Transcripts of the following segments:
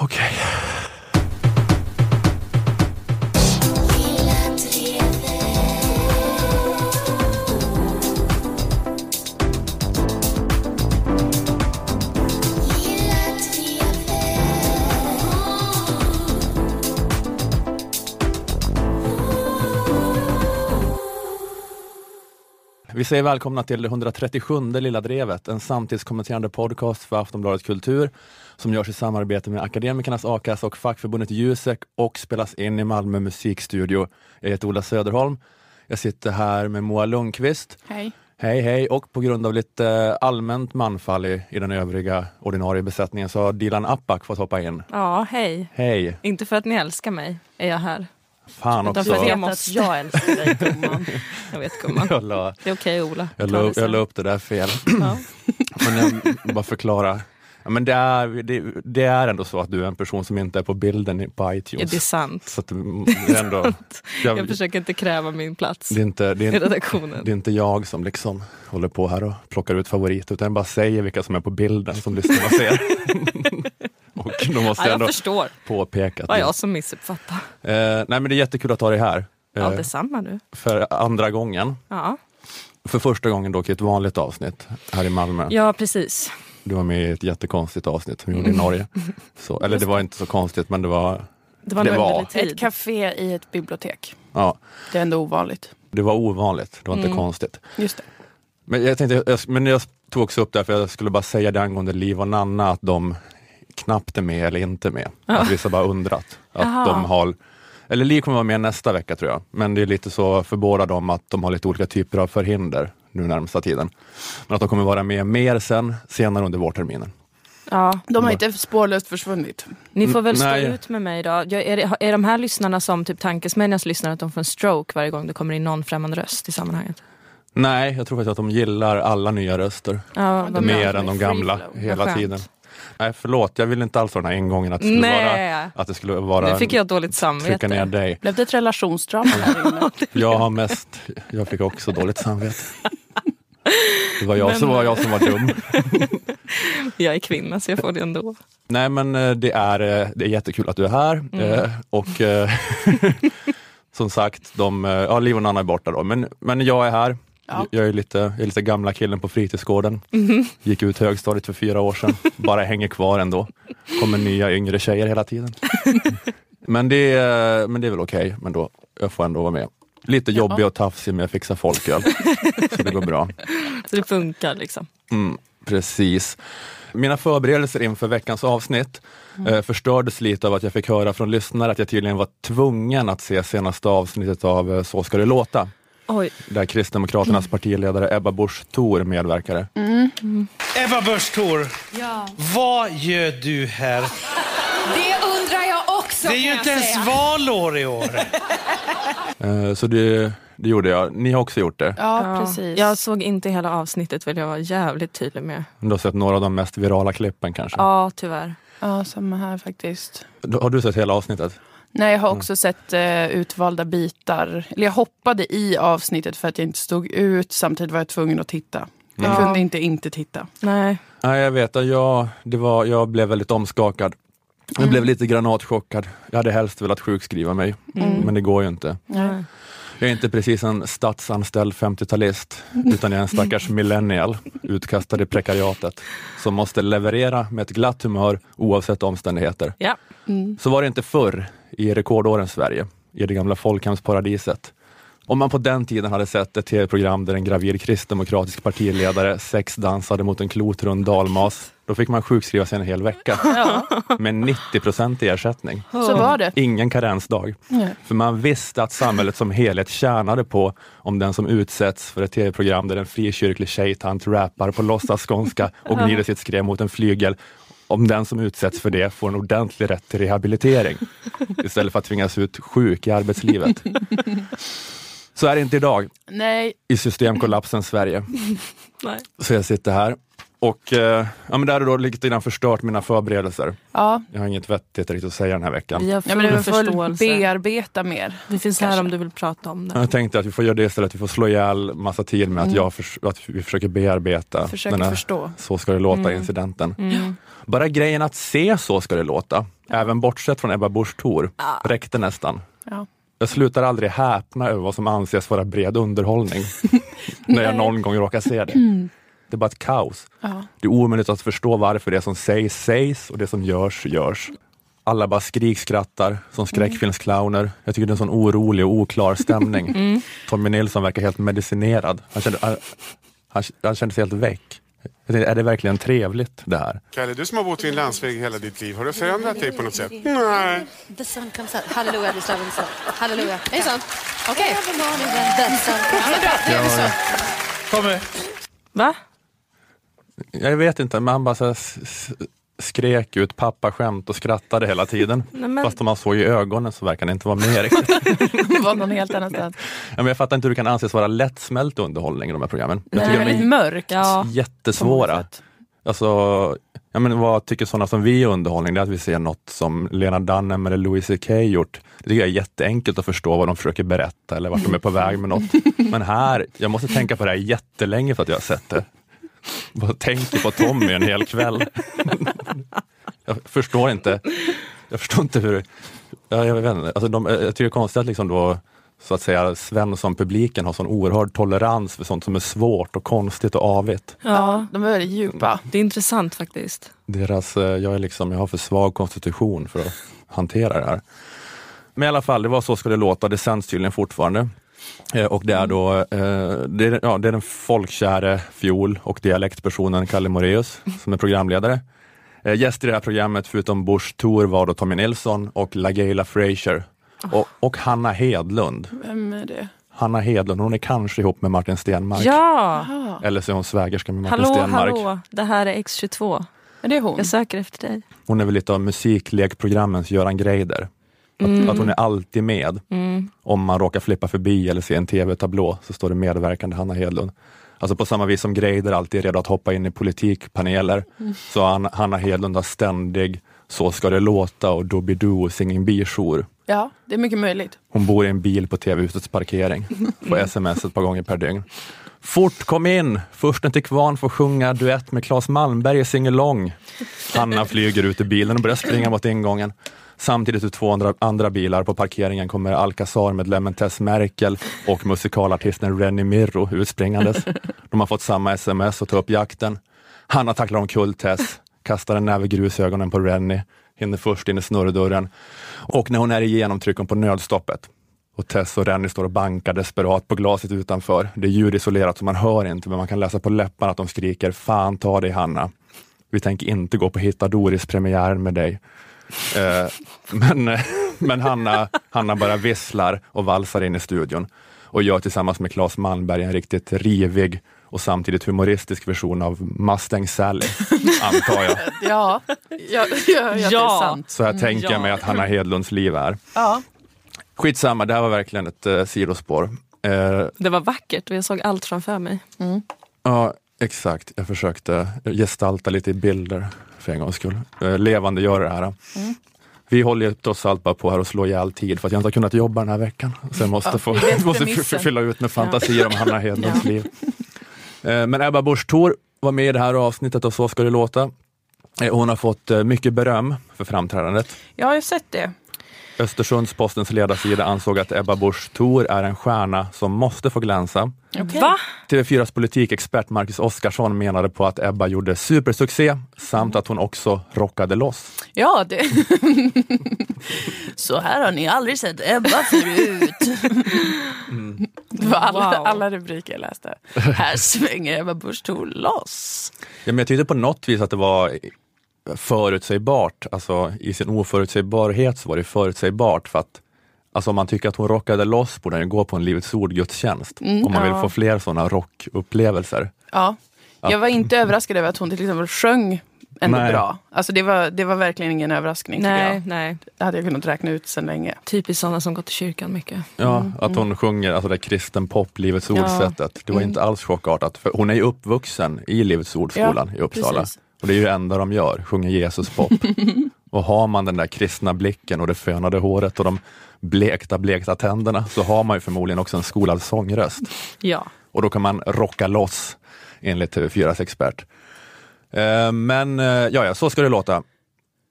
Okej. Vi säger välkomna till det 137 Lilla Drevet, en samtidskommenterande podcast för Aftonbladet Kultur som görs i samarbete med Akademikernas A-kassa och fackförbundet Jusek och spelas in i Malmö musikstudio. Jag heter Ola Söderholm. Jag sitter här med Moa Lundqvist. Hej. Hej hej och på grund av lite allmänt manfall i, i den övriga ordinarie besättningen så har Dilan Apak fått hoppa in. Ja, hej. Hej! Inte för att ni älskar mig är jag här. Fan Utan också. för att jag Jag måste. måste. Jag älskar dig gumman. Jag vet gumman. Jag la, Det är okej Ola. jag, la, jag la upp det där fel. Ja. Men jag bara förklara. Ja, men det, är, det, det är ändå så att du är en person som inte är på bilden i- på Ja, iTunes. det är sant. Så att det är ändå, jag, Jag försöker inte kräva min plats det, är inte, det, i är, redaktionen. det är inte jag som liksom håller på här och plockar ut favoriter utan jag bara säger vilka som är på bilden som lyssnarna ser. och då måste Ja, jag ändå förstår. påpeka att Vad jag som missuppfattar. Eh, nej men det är jättekul att ha dig här. Ja, Eh, detsamma du. för andra gången. Ja. För första gången dock i ett vanligt avsnitt här i Malmö. ja, precis. Du var med i ett jättekonstigt avsnitt som vi gjorde i Norge. Så, eller det var inte så konstigt men det var, Det var Det var-. Ett café i ett bibliotek. ja, Det är ändå ovanligt. det var ovanligt. Det var inte Mm. konstigt. Just det. Men jag, tänkte, jag, men jag tog också upp det här för jag skulle bara säga det angående Liv och Nanna att de knappt är med eller inte med. Att vissa bara undrat. Att de har, eller Liv kommer vara med nästa vecka tror jag. Men det är lite så för båda dem att de har lite olika typer av förhinder nu närmsta tiden. Men att de kommer vara med mer sen, senare under vårterminen. Ja, De har inte spårlöst försvunnit. ni får väl stå Nej. ut med mig då. Jag, är, är de här lyssnarna som typ Tankesmedjans lyssnare att de får en stroke varje gång det kommer in någon främmande röst i sammanhanget? Nej, jag tror faktiskt att de gillar alla nya röster. Ja, mer än de gamla hela tiden. Nej förlåt, jag vill inte alls ha den här ingången att det skulle vara, Nej, att det skulle vara nu fick jag dåligt trycka ner samvete. dig. Blev det ett relationsdrama där inne? Jag har mest, jag fick också dåligt samvete. Det var jag, Men- som var, jag som var dum. Jag är kvinna så jag får det ändå. Nej men eh, det är, eh, det är jättekul att du är här eh, och som sagt, de, ja, Liv och Nanna är borta då, men, men jag är här. Ja. Jag är lite, jag är lite gamla killen på fritidsgården. Gick ut högstadiet för fyra år sedan, bara hänger kvar ändå. Kommer nya yngre tjejer hela tiden. Men det, är- men det är väl okej, men då, jag får ändå vara med. Lite jobbig och tafsig men jag fixar folköl. Så det går bra. Så det funkar liksom. Mm, precis. Mina förberedelser inför veckans avsnitt eh, förstördes lite av att jag fick höra från lyssnare att jag tydligen var tvungen att se senaste avsnittet av eh, Så ska det låta, Oj, där Kristdemokraternas partiledare Ebba Busch Thor medverkade. Ebba Busch Thor, Ja, vad gör du här? det undrar jag också Det är ju inte ens valår i år. Eh, så det, det gjorde jag. Ni har också gjort det. Ja, Ja. precis. Jag såg inte hela avsnittet vill jag vara jävligt tydlig med. Du har sett några av de mest virala klippen kanske? Ja, tyvärr. Ja, samma här faktiskt. Har du sett hela avsnittet? Nej, jag har också sett eh, utvalda bitar. Eller jag hoppade i avsnittet för att jag inte stod ut. Samtidigt var jag tvungen att titta. Jag Ja. kunde inte inte titta. Nej. Nej, jag vet. att Jag, det var, jag blev väldigt omskakad. Jag blev lite granatchockad. Jag hade helst velat sjukskriva mig, men det går ju inte. Nej. Jag är inte precis en statsanställd 50-talist, utan jag är en stackars millennial, utkastad i prekariatet, som måste leverera med ett glatt humör oavsett omständigheter. Ja. Så var det inte förr i rekordårens Sverige, i det gamla folkhemsparadiset. Om man på den tiden hade sett ett tv-program där en gravid kristdemokratisk partiledare sexdansade mot en klotrund dalmas, då fick man sjukskriva sig en hel vecka med 90 procent i ersättning. Så var det. Ingen karensdag. Nej. För man visste att samhället som helhet tjänade på om den som utsätts för ett tv-program där en frikyrklig tjejtant rappar på låtsasskånska och gnider sitt skrev mot en flygel, om den som utsätts för det får en ordentlig rätt till rehabilitering istället för att tvingas ut sjuk i arbetslivet. Så är det inte idag Nej, i systemkollapsens Sverige. Nej. Så jag sitter här och eh, ja, men det har då lite grann förstört mina förberedelser. ja. Jag har inget vettigt riktigt att säga den här veckan. Vi har ja men full du får förståelse. bearbeta mer. Vi finns här kanske. om du vill prata om det. Jag tänkte att vi får göra det istället, vi får slå ihjäl massa tid med att, jag förs- att vi försöker bearbeta Försöker den här förstå. Så ska det låta incidenten. Mm. Bara grejen att se Så ska det låta även bortsett från Ebba Busch Thor, räckte nästan. Ja. Jag slutar aldrig häpna över vad som anses vara bred underhållning när jag någon gång råkar se det. Det är bara ett kaos. Ja. Det är omöjligt att förstå varför det som sägs, sägs och det som görs, görs. Alla bara skrikskrattar som skräckfilmsclowner. Jag tycker det är en sån orolig och oklar stämning. Tommy Nilsson verkar helt medicinerad. Han kände, han, han, han kände sig helt väck. Tänkte, är det verkligen trevligt det här? Kalle, du som har bott vid en landsväg hela ditt liv, har du förändrat dig på något sätt? Nej. The sun comes out. Halleluja, slavar the sun. Halleluja. Är det sant? Okej. Every morning when the sun comes out. Nu är vi så. Kommer. Va? Jag vet inte, men han bara så här skrek ut pappaskämt och skrattade hela tiden. Nej, men- Fast om man såg i ögonen så verkar det inte vara med riktigt. Var någon helt annanstans. Ja, men jag fattar inte hur det kan anses vara lättsmält underhållning i de här programmen. Jag Det tycker är de är. Ja. många jättesvåra. Alltså, ja, men vad tycker sådana som vi är underhållning? Det är att vi ser något som Lena Dunham eller Louis CK gjort. Det tycker jag är jätteenkelt att förstå vad de försöker berätta eller vart de är på väg med något. Men här, jag måste tänka på det här jättelänge för att jag har sett det. Bara tänker på Tommy en hel kväll. Jag förstår inte. Jag förstår inte hur... Ja, jag vet inte. Alltså de, jag tycker det är konstigt att liksom då, så att säga, Svensson-publiken har sån oerhörd tolerans för sånt som är svårt och konstigt och avigt. Ja, de är väldigt djupa. Det är intressant faktiskt. Deras, eh, jag, är liksom, jag har för svag konstitution för att hantera det här. Men i alla fall, det var Så ska det låta. Det sänds tydligen fortfarande. Eh, Och det är då eh, det är, ja, det är den folkkäre fiol och dialektpersonen Kalle Moreus som är programledare. Eh, Gäster i det här programmet förutom Bush Thor var då Tommy Nilsson och LaGayla Frazier och, och Hanna Hedlund. Vem är det? Hanna Hedlund, hon är kanske ihop med Martin Stenmark. Ja! Ah, Eller så är hon svägerska med Martin Hallå, Stenmark. hallå. Det här är X22. är det hon? Jag söker efter dig. Hon är väl lite av musiklekprogrammens Göran Greider. Att, att hon är alltid med. Mm. Om man råkar flippa förbi eller se en tv-tablå så står det medverkande Hanna Hedlund. Alltså på samma vis som Greider alltid är redo att hoppa in i politikpaneler så har Hanna Hedlund har ständig Så ska det låta och Doobidoo Singing Bee-jour. Ja, det är mycket möjligt. Hon bor i en bil på tv-husets parkering. Får sms ett par gånger per dygn. Fort, kom in! Fursten till kvarn får sjunga duett med Claes Malmberg i singalong. Hanna flyger ut ur bilen och börjar springa mot ingången. Samtidigt ur två andra, andra bilar på parkeringen kommer Alcazar-medlemmen Tess Merkel och musikalartisten Renny Mirro utspringandes. De har fått samma sms och tar upp jakten. Hanna tacklar omkull Tess, kastar en näve grus i ögonen på Renny, hinner först in i snurrdörren och när hon är igenom trycker hon på nödstoppet. Och Tess och Renny står och bankar desperat på glaset utanför. Det är ljudisolerat så man hör inte, men man kan läsa på läpparna att de skriker Fan ta dig Hanna. Vi tänker inte gå på Hitta Doris-premiären med dig. Eh, men men Hanna, Hanna bara visslar och valsar in i studion och gör tillsammans med Claes Malmberg en riktigt rivig och samtidigt humoristisk version av Mustang Sally, antar jag. Ja, ja, ja, ja, det är Ja. sant. Så här tänker jag Ja. mig att Hanna Hedlunds liv är. Ja. Skitsamma, det här var verkligen ett eh, sidospår. Eh, Det var vackert och jag såg allt framför mig. Ja, exakt. Jag försökte gestalta lite i bilder för en gångs skull. Eh, levande göra det här. Vi håller trots allt bara på här och slår ihjäl tid för att jag inte har kunnat jobba den här veckan. Så jag måste, Ja, få, måste fylla ut med fantasier om Hanna Hedlunds liv. Eh, Men Ebba Busch Thor var med i det här avsnittet och Så ska det låta. Eh, Hon har fått eh, mycket beröm för framträdandet. Jag har sett det. Östersundspostens ledarsida ansåg att Ebba Busch Thor är en stjärna som måste få glänsa. Okej. Va? TV4s politikexpert Marcus Oskarsson menade på att Ebba gjorde supersuccé samt att hon också rockade loss. Ja, det... Så här har ni aldrig sett Ebba förut. Det var alla, Wow. alla rubriker jag läste. Här svänger Ebba Busch Thor loss. Ja, men jag tyckte på något vis att det var förutsägbart, alltså i sin oförutsägbarhet så var det förutsägbart för att Alltså om man tycker att hon rockade loss borde den gå på en Livets Ord-gudstjänst. om man vill ja. få fler sådana rockupplevelser. Ja. Jag var inte överraskad över att hon till exempel sjöng ändå Nej. bra. Alltså det var, det var verkligen ingen överraskning. Nej, Jag. nej. Det hade jag kunnat räkna ut sedan länge. Typiskt sådana som gått till kyrkan mycket. Ja, att hon sjunger alltså det kristen pop, Livets Ja. Ord-sättet. Det var inte alls chockartat. För hon är ju uppvuxen i Livets Ord-skolan i Uppsala. precis. Och det är ju det enda de gör, sjunger Jesus pop. och har man den där kristna blicken och det fönade håret och de blekta, blekta tänderna så har man ju förmodligen också en skolad sångröst. Ja. Och då kan man rocka loss enligt TV4s expert. Eh, Men eh, ja, ja, så ska det låta.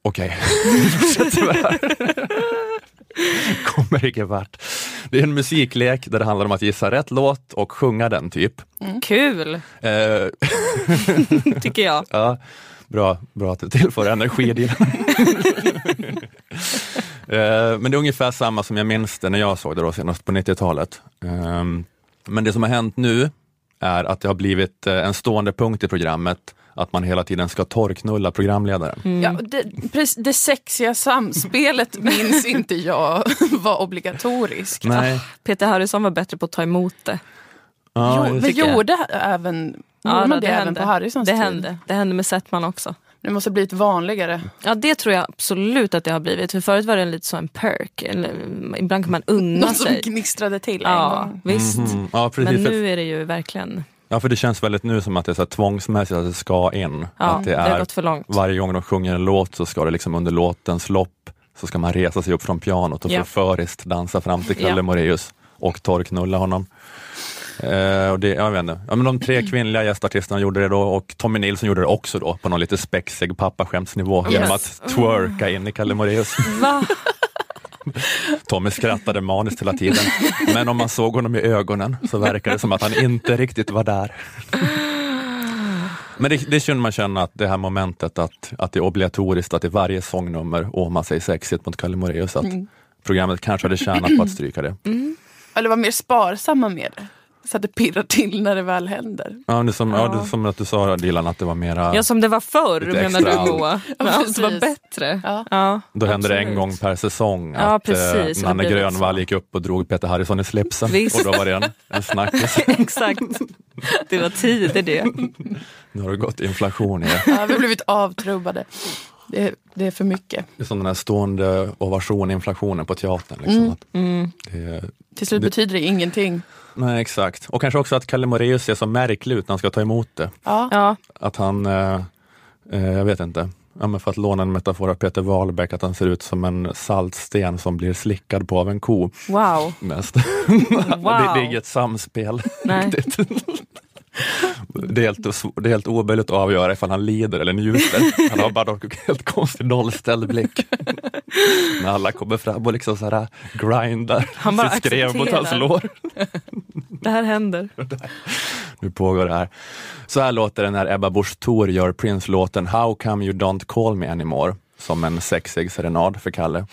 Okej, vi fortsätter med det här. Kommer ingen vart. Det är en musiklek där det handlar om att gissa rätt låt och sjunga den typ. Kul, Eh, tycker jag. ja, bra, bra att du tillför energi i din. Eh, Men det är ungefär samma som jag minns det när jag såg det då senast på 90-talet. Ehm, Men det som har hänt nu är att det har blivit eh, en stående punkt i programmet att man hela tiden ska torrknulla programledaren. Ja, det, precis, det sexiga samspelet minns inte jag var obligatoriskt. Nej, Peter Harrison var bättre på att ta emot det. ja, jo, men tycker jag. gjorde även, gjorde då, man det, även på Harrisons Det tid? hände. Det hände med Settman också. Det måste ha blivit vanligare. Ja det tror jag absolut att det har blivit. För förut var det lite så en perk. Eller, ibland kan man unna Något som sig. gnistrade till en Ja, gång. visst. Mhm. ja, precis. Men nu är det ju verkligen, Ja, för det känns väldigt nu som att det är så här tvångsmässigt att det ska in. ja att det, det har är gått för långt. varje gång de sjunger en låt så ska det liksom under låtens lopp så ska man resa sig upp från pianot och Ja. förföriskt dansa fram till Kalle Ja. Moraeus och torrknulla honom. Eh, och det, jag vet inte. Ja, men de tre kvinnliga gästartisterna gjorde det då och Tommy Nilsson gjorde det också då på någon lite spexig pappaskämtsnivå genom Yes. att twerka in i Kalle Moraeus. Va? Tommy skrattade maniskt hela tiden, men om man såg honom i ögonen så verkade det som att han inte riktigt var där. Men det, det kunde man känna att det här momentet att, att det är obligatoriskt att i varje sångnummer åma sig sexigt mot Kalle Moraeus, att programmet kanske hade tjänat på att stryka det. Eller var mer sparsamma med det. Så att det pirrar till när det väl händer. Ja, det som, ja. det är som att du sa Dilan, att det var mera, Ja som det var förr menar du Moa? Men allt var precis. bättre. Ja. Ja, då hände det en gång per säsong Ja, att precis. eh, Det Nanne Grönvall gick upp och drog Peter Harrison i slipsen Visst. och då var det en, en snackis. Exakt. Det var tider det. Nu har det gått inflation i det. Ja, vi har blivit avtrubbade. Det, det är för mycket. Det är som den här stående ovation, inflationen på teatern. Liksom. Att det, är- Till slut Det- betyder det ingenting. Nej, exakt. Och kanske också att Kalle Moraeus ser så märklig ut när han ska ta emot det. Ja. Ja, Att han, eh, eh, jag vet inte, ja, men för att låna en metafor av Peter Wahlbeck, att han ser ut som en saltsten som blir slickad på av en ko. wow. Mest. Wow. det, det är inget samspel. Nej. Det är, helt, sv- det är helt omöjligt att avgöra ifall han lider eller njuter. Han har bara en helt konstig nollställd blick. När alla kommer fram och liksom så här grindar Han bara sitt skrev mot hans lår. Det här händer. Nu pågår det här. Så här låter det när Ebba Busch Thor gör Prince-låten How come you don't call me anymore som en sexig serenad för Kalle.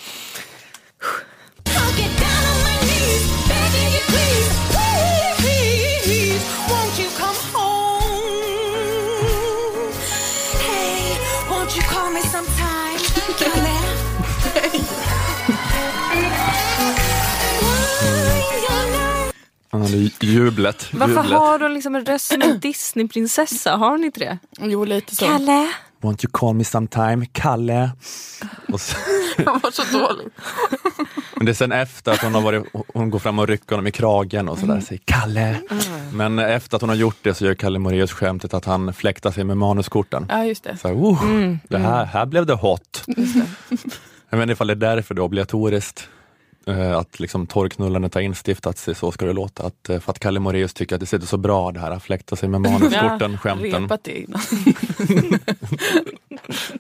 Hade jublet. Varför jublet. har du liksom en röst som en Disneyprinsessa? Har ni inte det? Jo, lite så. Kalle? Won't you call me sometime, Kalle? Och Han var så dålig. men det är sen efter att hon har varit, hon går fram och rycker honom i kragen och sådär, säger Kalle. Men efter att hon har gjort det så gör Kalle Moraeus skämtet att han fläktar sig med manuskorten. Ja, just det. Så här, oh, det här, här blev det hot. Jag vet inte ifall det är därför det är obligatoriskt. Eh, Att liksom torrknullandet har instiftats sig, så ska det låta. Att, eh, för att Kalle Moraeus tycker att det sitter så bra det här att fläkta sig med manuskorten, skämten. Repat det innan.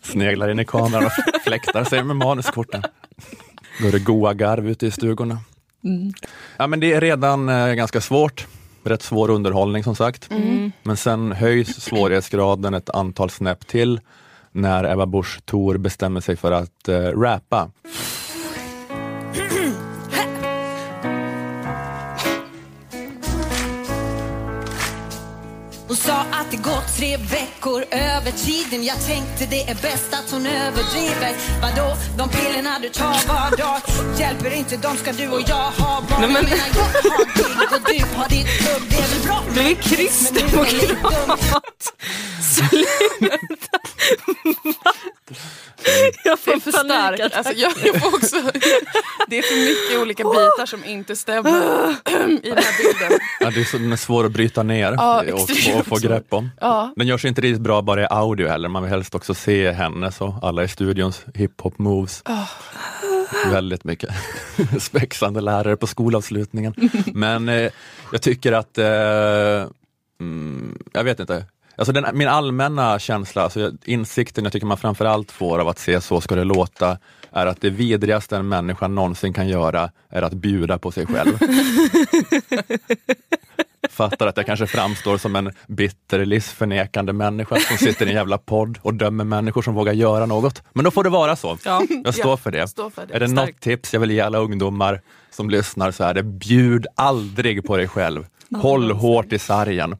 sneglar in i kameran och fläktar sig med manuskorten. Då är det goa garv ute i stugorna. Ja, men det är redan eh, ganska svårt. Rätt svår underhållning som sagt. Men sen höjs svårighetsgraden ett antal snäpp till när Ebba Busch Thor bestämmer sig för att eh, rappa. Hon sa att det gått tre veckor över tiden. Jag tänkte det är bäst att hon överdriver. Vadå, de pillerna du tar var dag. Hjälper inte, de ska du och jag ha barn. Nej, men- Jag menar, jag har din och du har ditt klubb Det är väl bra? Du är kristdemokrat. Sluta. Jag får panik. Alltså, jag, jag får också, det är för mycket olika bitar som inte stämmer i den här bilden. Ja, det är så, den är svår att bryta ner Ja, och, och, extremt få grepp om. Ja. Den görs inte riktigt bra bara i audio heller, man vill helst också se henne så alla i studions hiphop moves. Väldigt mycket spexande lärare på skolavslutningen. Men eh, jag tycker att, eh, mm, jag vet inte, Alltså den, min allmänna känsla, alltså insikten jag tycker man framförallt får av att se Så ska det låta, är att det vidrigaste en människa någonsin kan göra är att bjuda på sig själv. Fattar att jag kanske framstår som en bitter, livsförnekande människa som sitter i en jävla podd och dömer människor som vågar göra något. Men då får det vara så. Ja. Jag står för det. Stå för det. Är det något tips jag vill ge alla ungdomar som lyssnar så är det bjud aldrig på dig själv. Håll hårt i sargen.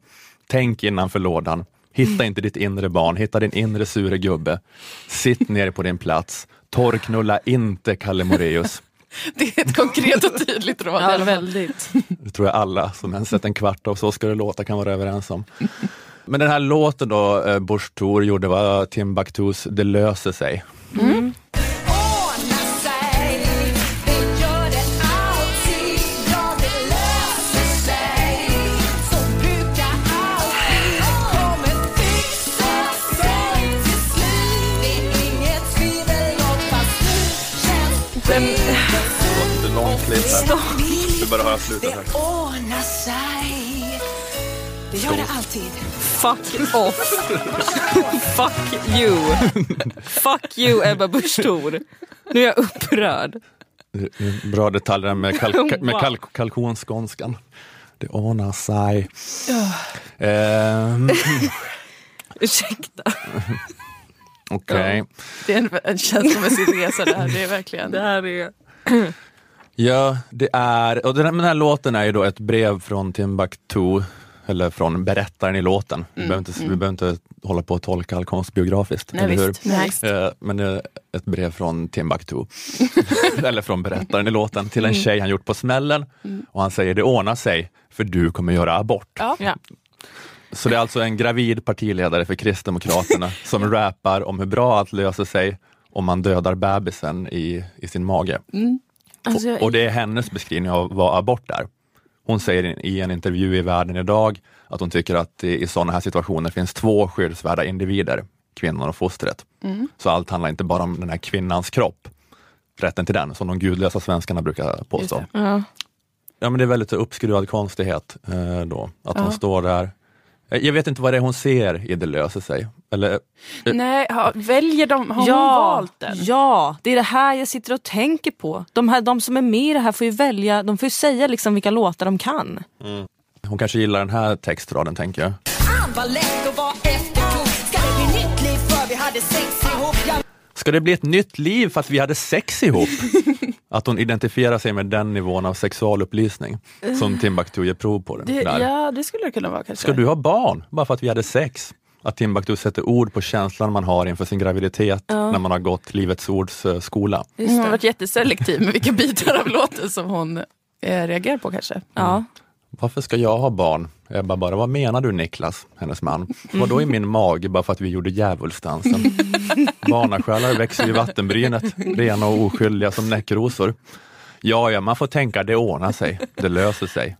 Tänk innanför lådan. Hitta inte ditt inre barn, hitta din inre sure gubbe. Sitt ner på din plats. Torrknulla inte Kalle Moraeus. Det är ett konkret och tydligt råd. Ja, väldigt. Det tror jag alla som ens sett en kvart av Så ska det låta kan vara överens om. Men den här låten då, eh, Bush Thor gjorde var Timbuktus Det löser sig. Bara höra slutet här. det ordnar sig. Det gör det alltid. Fuck off. Fuck you. Fuck you Ebba Busch Thor. Nu är jag upprörd. Bra detaljer med, kalk med kalk kalkonskånskan. Det ordnar sig. Ehm, Ursäkta. Okej. Det är en, en känslomässig resa det här. Det är verkligen. Det här är... Ja, det är, och den här, den här låten är ju då ett brev från Timbuktu, eller från berättaren i låten. Vi, behöver inte, vi behöver inte hålla på och tolka all konst biografiskt, Nej, eller hur? visst. Nej, visst. Eh, Men det är ett brev från Timbuktu, eller från berättaren i låten, till en tjej han gjort på smällen. Och han säger det ordnar sig, för du kommer göra abort. Ja. Ja. Så det är alltså en gravid partiledare för Kristdemokraterna som rappar om hur bra allt löser sig om man dödar bebisen i, i sin mage. Alltså, jag, Och det är hennes beskrivning av vad abort är. Hon säger i en intervju i Världen idag att hon tycker att i, sådana här situationer finns två skyddsvärda individer, kvinnan och fostret. Så allt handlar inte bara om den här kvinnans kropp, rätten till den, som de gudlösa svenskarna brukar påstå. Ja. Ja, men det är väldigt uppskruvad konstighet eh, då, att hon Ja. står där. Eh, Jag vet inte vad det är hon ser i Det löser sig. Eller, Nej, har, väljer de, har hon ja, valt den? ja, det är det här jag sitter och tänker på. De, här, de som är med i det här får ju välja, de får ju säga liksom vilka låtar de kan. hon kanske gillar den här textraden, tänker jag. Han var lätt att vara efterklok. Ska det bli nytt liv för vi hade sex ihop? Jag Ska det bli ett nytt liv fast vi hade sex ihop? Att hon identifierar sig med den nivån av sexualupplysning som Timbuktu ger prov på. Den Det, där. ja, det skulle det kunna vara kanske. Ska du ha barn bara för att vi hade sex? Att Timbuktu sätter ord på känslan man har inför sin graviditet när man har gått Livets Ords eh, skola. Hon har varit jätteselektiv med vilka bitar av låten som hon eh, reagerar på kanske. Ja. Varför ska jag ha barn? Ebba bara, vad menar du Niklas, hennes man? Vadå i min mage bara för att vi gjorde djävulsdansen? Barnasjälar växer i vattenbrynet, rena och oskyldiga som näckrosor. Ja, ja, man får tänka, det ordnar sig, det löser sig.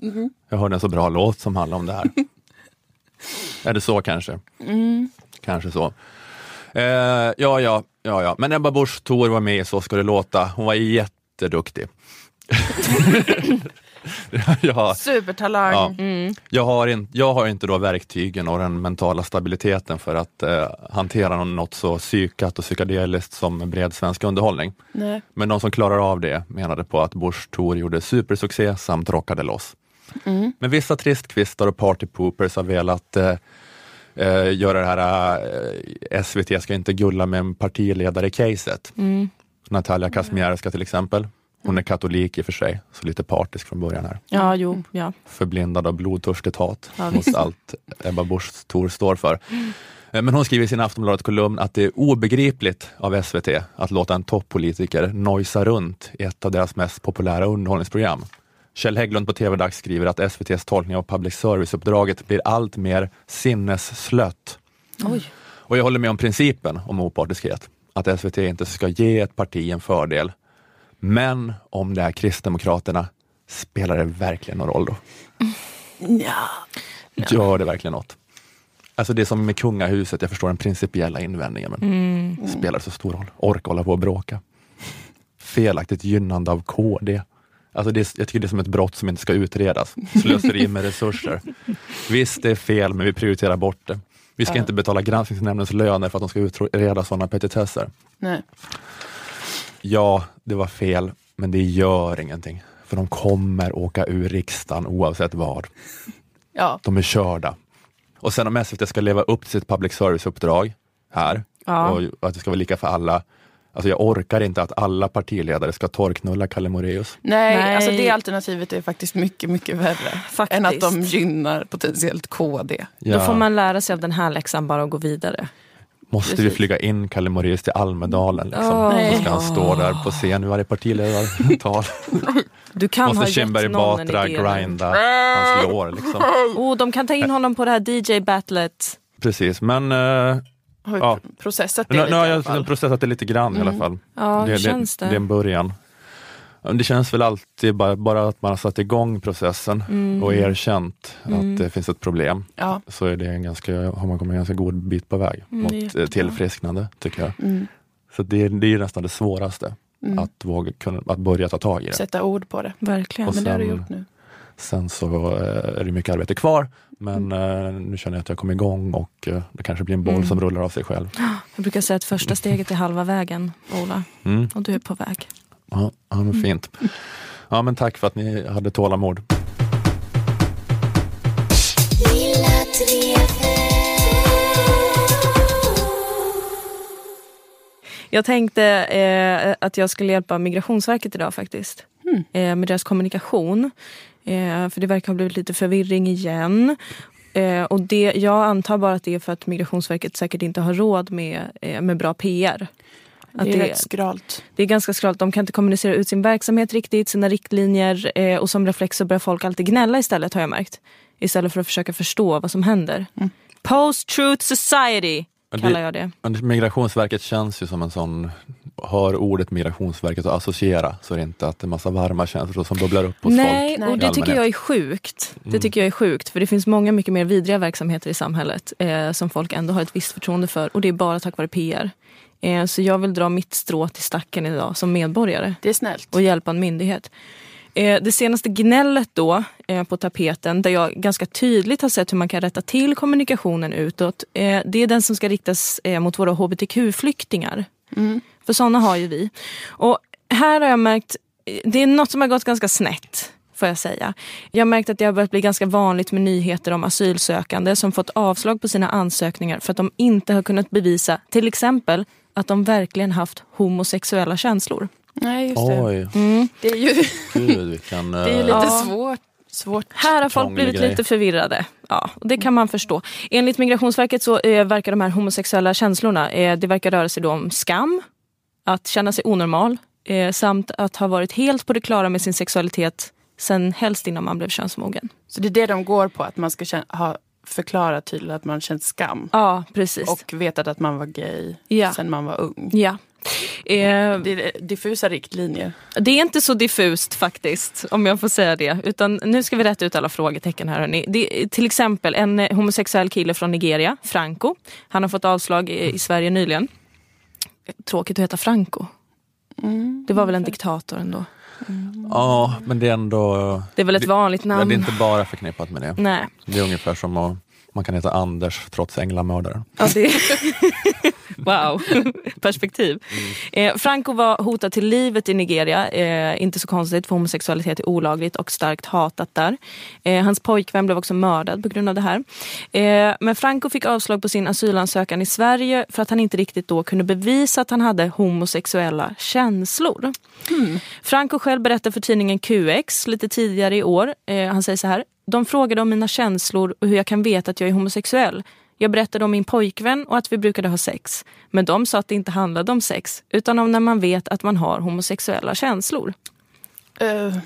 Jag hörde en så bra låt som handlar om det här. Är det så kanske? Kanske så. Eh, ja, ja, ja, ja, men Ebba Busch Thor var med i Så ska det låta. Hon var jätteduktig. ja, Supertalang. Ja. Mm. jag, har in, jag har inte då verktygen och den mentala stabiliteten för att eh, hantera något så psykat och psykedeliskt som bred svensk underhållning. Nej. Men de som klarar av det menade på att Bush Thor gjorde supersuccé samt rockade loss. Men vissa tristkvistar och partypoopers har velat eh, eh, göra det här, eh, SVT ska inte gulla med en partiledare-caset. Natalia Kazmierska till exempel. Hon är katolik i och för sig, så lite partisk från början här Ja, jo, ja. förblindad av blodtörstigt hat Ja, mot allt Ebba Busch Thor står för. Eh, Men hon skriver i sin Aftonbladet-kolumn att det är obegripligt av SVT att låta en toppolitiker nojsa runt i ett av deras mest populära underhållningsprogram. Kjell Hägglund på TV-dags skriver att SVTs tolkning av public service-uppdraget blir allt mer sinnesslött. Oj. Och jag håller med om principen om opartiskhet, att SVT inte ska ge ett parti en fördel. Men om det är Kristdemokraterna, spelar det verkligen någon roll då? Ja. Gör det verkligen något? Alltså det är som med kungahuset, jag förstår den principiella invändningen, men spelar det så stor roll? Orka hålla på och bråka? Felaktigt gynnande av KD. Alltså det är, jag tycker det är som ett brott som inte ska utredas. Slöseri med resurser. Visst, det är fel, men vi prioriterar bort det. Vi ska inte betala granskningsnämndens löner för att de ska utreda sådana petitesser. Nej. Ja, det var fel, men det gör ingenting. För de kommer åka ur riksdagen oavsett vad. Ja. De är körda. Och sen om SVT ska leva upp till sitt public service-uppdrag här Ja. och att det ska vara lika för alla. Alltså jag orkar inte att alla partiledare ska torknulla Kalle Moraeus. Nej, Nej. alltså det alternativet är faktiskt mycket, mycket värre. Faktiskt. Än att de gynnar potentiellt KD. Ja. Då får man lära sig av den här läxan bara och gå vidare. Måste vi Precis. flyga in Kalle Moraeus till Almedalen? Liksom? Åh. Så ska han stå där på scen i varje partiledartal. Du kan Måste Kinberg Batra grinda hans lår. Liksom. Oh, de kan ta in honom på det här DJ-battlet. Precis, men eh, Har Ja. processat det nu, lite nu har jag processat det lite grann i alla fall. Ja, det, känns det? det är en början. Det känns väl alltid bara, bara att man har satt igång processen Mm. och erkänt att det finns ett problem. Ja. Så är det en ganska, har man kommit en ganska god bit på väg Mm, mot eh, tillfrisknande, tycker jag. Mm. Så det, det är nästan det svåraste, att, våga, kunna, att börja ta tag i det. Sätta ord på det. Verkligen. Och Men det har du sen- gjort nu. Sen så eh, är det mycket arbete kvar, men Mm. eh, nu känner jag att jag kommer igång och det kanske blir en boll som rullar av sig själv. Jag brukar säga att första steget är halva vägen, Ola. Mm. Och du är på väg. Ja, ja, men fint. Ja, men tack för att ni hade tålamod. Jag tänkte eh, att jag skulle hjälpa Migrationsverket idag faktiskt. Eh, med deras kommunikation. Eh, för det verkar ha blivit lite förvirring igen. Eh, och det, jag antar bara att det är för att Migrationsverket säkert inte har råd med, eh, med bra PR. Att Det är det, rätt skralt. det är ganska skralt. De kan inte kommunicera ut sin verksamhet riktigt, sina riktlinjer. Eh, och som reflex så börjar folk alltid gnälla istället har jag märkt. Istället för att försöka förstå vad som händer. Post-truth society kallar jag det. Migrationsverket känns ju som en sån, hör ordet Migrationsverket och associera så är det inte att det är massa varma känslor som bubblar upp hos Nej, folk. och i det tycker jag är sjukt. Det Mm. tycker jag är sjukt. För det finns många mycket mer vidriga verksamheter i samhället eh, som folk ändå har ett visst förtroende för. Och det är bara tack vare PR. Eh, så jag vill dra mitt strå till stacken idag som medborgare Det är snällt. och hjälpa en myndighet. Eh, det senaste gnället då eh, på tapeten där jag ganska tydligt har sett hur man kan rätta till kommunikationen utåt. Eh, det är den som ska riktas eh, mot våra hbtq-flyktingar. För sådana har ju vi. Och här har jag märkt, eh, det är något som har gått ganska snett. Får jag säga. Jag har märkt att det har börjat bli ganska vanligt med nyheter om asylsökande som fått avslag på sina ansökningar för att de inte har kunnat bevisa till exempel att de verkligen haft homosexuella känslor. Nej, just det. Oj, Det är ju, gud vilken... det är lite Ja. svårt. svårt. Här har folk blivit grej. lite förvirrade. Ja, och det kan man förstå. Enligt Migrationsverket så eh, verkar de här homosexuella känslorna, eh, det verkar röra sig då om skam, att känna sig onormal eh, samt att ha varit helt på det klara med sin sexualitet sen helst innan man blev könsmogen. Så det är det de går på, att man ska känna, ha förklarat tydligt att man känt skam. Ja, precis. Och vetat att man var gay Ja. sen man var ung. ja. Eh, Det är diffusa riktlinjer. Det är inte så diffust faktiskt, om jag får säga det. Utan nu ska vi rätta ut alla frågetecken här. Hörni. Det till exempel en eh, homosexuell kille från Nigeria, Franco. Han har fått avslag i, i Sverige nyligen. Tråkigt att heta Franco. Det var väl en diktator ändå. Ja, men det är ändå... Det är väl ett vanligt Men namn. det är inte bara förknippat med det. Nej. Det är ungefär som att man kan heta Anders trots änglamördaren. Ja, det... wow, perspektiv. Eh, Franco var hotad till livet i Nigeria. Eh, inte så konstigt, för homosexualitet är olagligt och starkt hatat där. Eh, hans pojkvän blev också mördad på grund av det här. Men Franco fick avslag på sin asylansökan i Sverige för att han inte riktigt då kunde bevisa att han hade homosexuella känslor. Franco själv berättade för tidningen QX lite tidigare i år. Han säger så här. De frågade om mina känslor och hur jag kan veta att jag är homosexuell. Jag berättade om min pojkvän och att vi brukade ha sex. Men de sa att det inte handlade om sex, utan om när man vet att man har homosexuella känslor. Uh,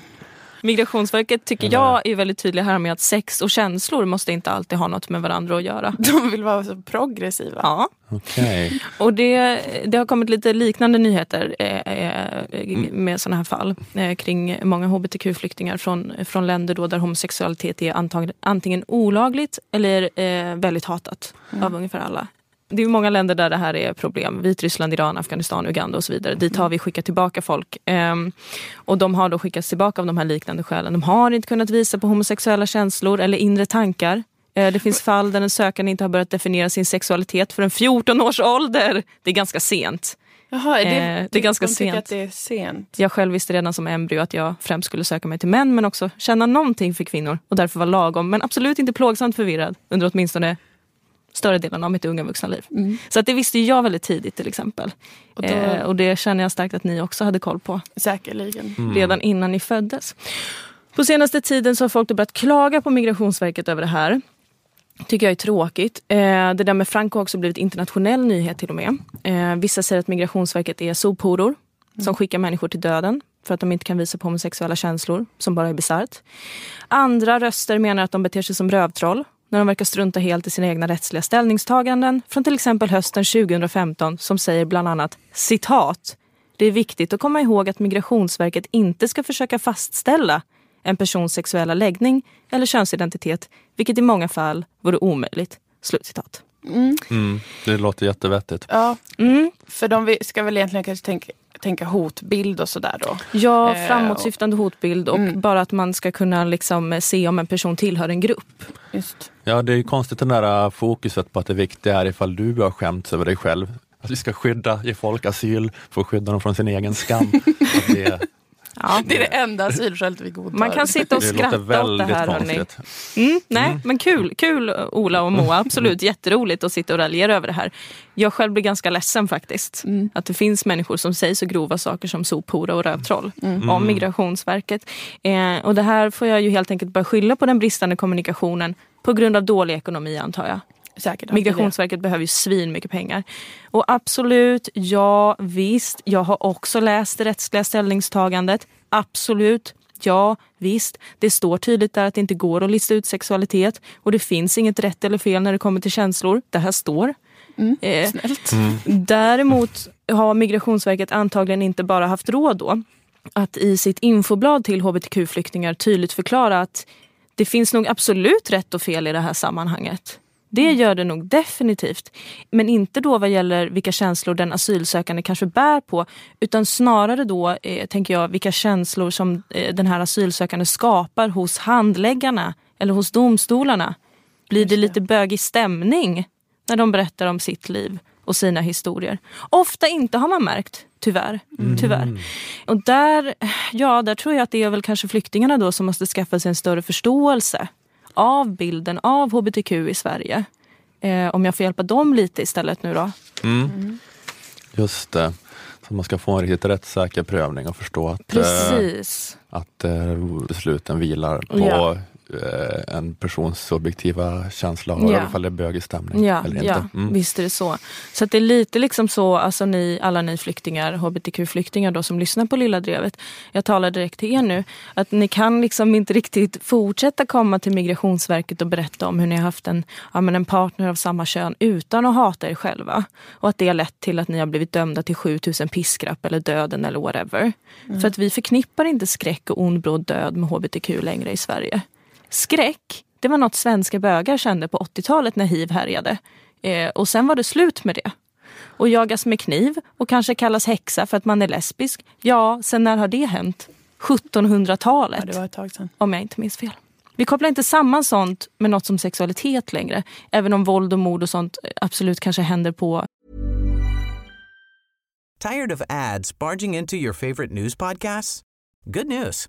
Migrationsverket tycker jag är väldigt tydliga här med att sex och känslor måste inte alltid ha något med varandra att göra. de vill vara så progressiva. Ja. Okej. Och det, det har kommit lite liknande nyheter eh, eh, med sådana här fall eh, kring många hbtq-flyktingar från, från länder då där homosexualitet är antag, antingen olagligt eller eh, väldigt hatat av ungefär alla. Det är många länder där det här är problem. Vitryssland, Iran, Afghanistan, Uganda och så vidare. Dit har vi skickat tillbaka folk. Ehm, och de har då skickats tillbaka av de här liknande skälen. De har inte kunnat visa på homosexuella känslor eller inre tankar Eh, Det finns fall där den sökande inte har börjat definiera sin sexualitet förrän 14 års ålder. Det är ganska sent. Jaha, är det, Eh, det är ganska de sent. att det är sent. Jag själv visste redan som embryo att jag främst skulle söka mig till män men också känna någonting för kvinnor och därför var lagom men absolut inte plågsamt förvirrad under åtminstone större delen av mitt unga vuxna liv. Så att det visste jag väldigt tidigt till exempel. Och då- eh, och det känner jag starkt att ni också hade koll på Säkerligen. redan innan ni föddes. På senaste tiden så har folk börjat klaga på Migrationsverket över det här. tycker jag är tråkigt. Eh, det där med Franco har också blivit internationell nyhet till och med. Eh, vissa säger att Migrationsverket är sophoror som skickar människor till döden för att de inte kan visa på homosexuella känslor, som bara är bisarrt. Andra röster menar att de beter sig som rövtroll när de verkar strunta helt i sina egna rättsliga ställningstaganden från till exempel hösten 2015 som säger bland annat citat. Det är viktigt att komma ihåg att Migrationsverket inte ska försöka fastställa en persons sexuella läggning eller könsidentitet, vilket i många fall vore omöjligt. Slutcitat. Mm, det låter jättevettigt. Ja, Mm. för de ska väl egentligen kanske tänka, tänka hotbild och sådär då. Ja, Eh, framåtsyftande hotbild och Mm. bara att man ska kunna liksom se om en person tillhör en grupp. Just. Ja, det är ju konstigt det där äh, fokuset på att det viktiga är ifall du har skämts över dig själv. Att vi ska skydda, ge folk asyl för att skydda dem från sin egen skam. Att det, Ja. Det är det enda asylskälet vi godtar. Man kan sitta och det låter skratta åt det här. Hörni. Mm, nej, men kul, kul Ola och Moa. Absolut jätteroligt att sitta och raljera över det här. Jag själv blir ganska ledsen faktiskt. Att det finns människor som säger så grova saker som sophora och rövtroll om Migrationsverket. Eh, och det här får jag ju helt enkelt bara skylla på den bristande kommunikationen på grund av dålig ekonomi antar jag. Säkert. Migrationsverket behöver ju svin mycket pengar. Och absolut, ja visst, jag har också läst det rättsliga ställningstagandet. Absolut, ja visst. Det står tydligt där att det inte går att lista ut sexualitet och det finns inget rätt eller fel när det kommer till känslor. Det här står. Eh, Snällt. Däremot har Migrationsverket antagligen inte bara haft råd då att i sitt infoblad till hbtq-flyktingar tydligt förklara att det finns nog absolut rätt och fel i det här sammanhanget. Det gör det nog definitivt. Men inte då vad gäller vilka känslor den asylsökande kanske bär på utan snarare då, eh, tänker jag, vilka känslor som eh, den här asylsökande skapar hos handläggarna eller hos domstolarna. Blir det lite bögig stämning när de berättar om sitt liv och sina historier? Ofta inte har man märkt, tyvärr. tyvärr. Och där, ja, där tror jag att det är väl kanske flyktingarna då som måste skaffa sig en större förståelse av bilden av hbtq i Sverige. Eh, om jag får hjälpa dem lite istället nu då. Just det. Så man ska få en riktigt rättssäker prövning och förstå att, eh, att eh, besluten vilar på Ja. Eh, en persons subjektiva känsla av Ja. ifall det är bögig stämning Ja, eller inte. ja Mm. visst är det så. Så att det är lite liksom så, alltså ni, alla ni flyktingar, hbtq-flyktingar då som lyssnar på Lilla Drevet. Jag talar direkt till er nu. Att ni kan liksom inte riktigt fortsätta komma till Migrationsverket och berätta om hur ni har haft en, ja, men en partner av samma kön utan att hata er själva. Och att det har lett till att ni har blivit dömda till 7000 piskrapp eller döden eller whatever. För att vi förknippar inte skräck och ond bråd död med hbtq längre i Sverige. Skräck, det var något svenska bögar kände på 80-talet när hiv härjade. Eh, och sen var det slut med det. Och jagas med kniv och kanske kallas häxa för att man är lesbisk. Ja, sen när har det hänt? 1700-talet, Ja, det var ett tag sedan. om jag inte minns fel. Vi kopplar inte samman sånt med något som sexualitet längre. Även om våld och mord och sånt absolut kanske händer på Tired of ads barging into your favorite news podcasts? Good news.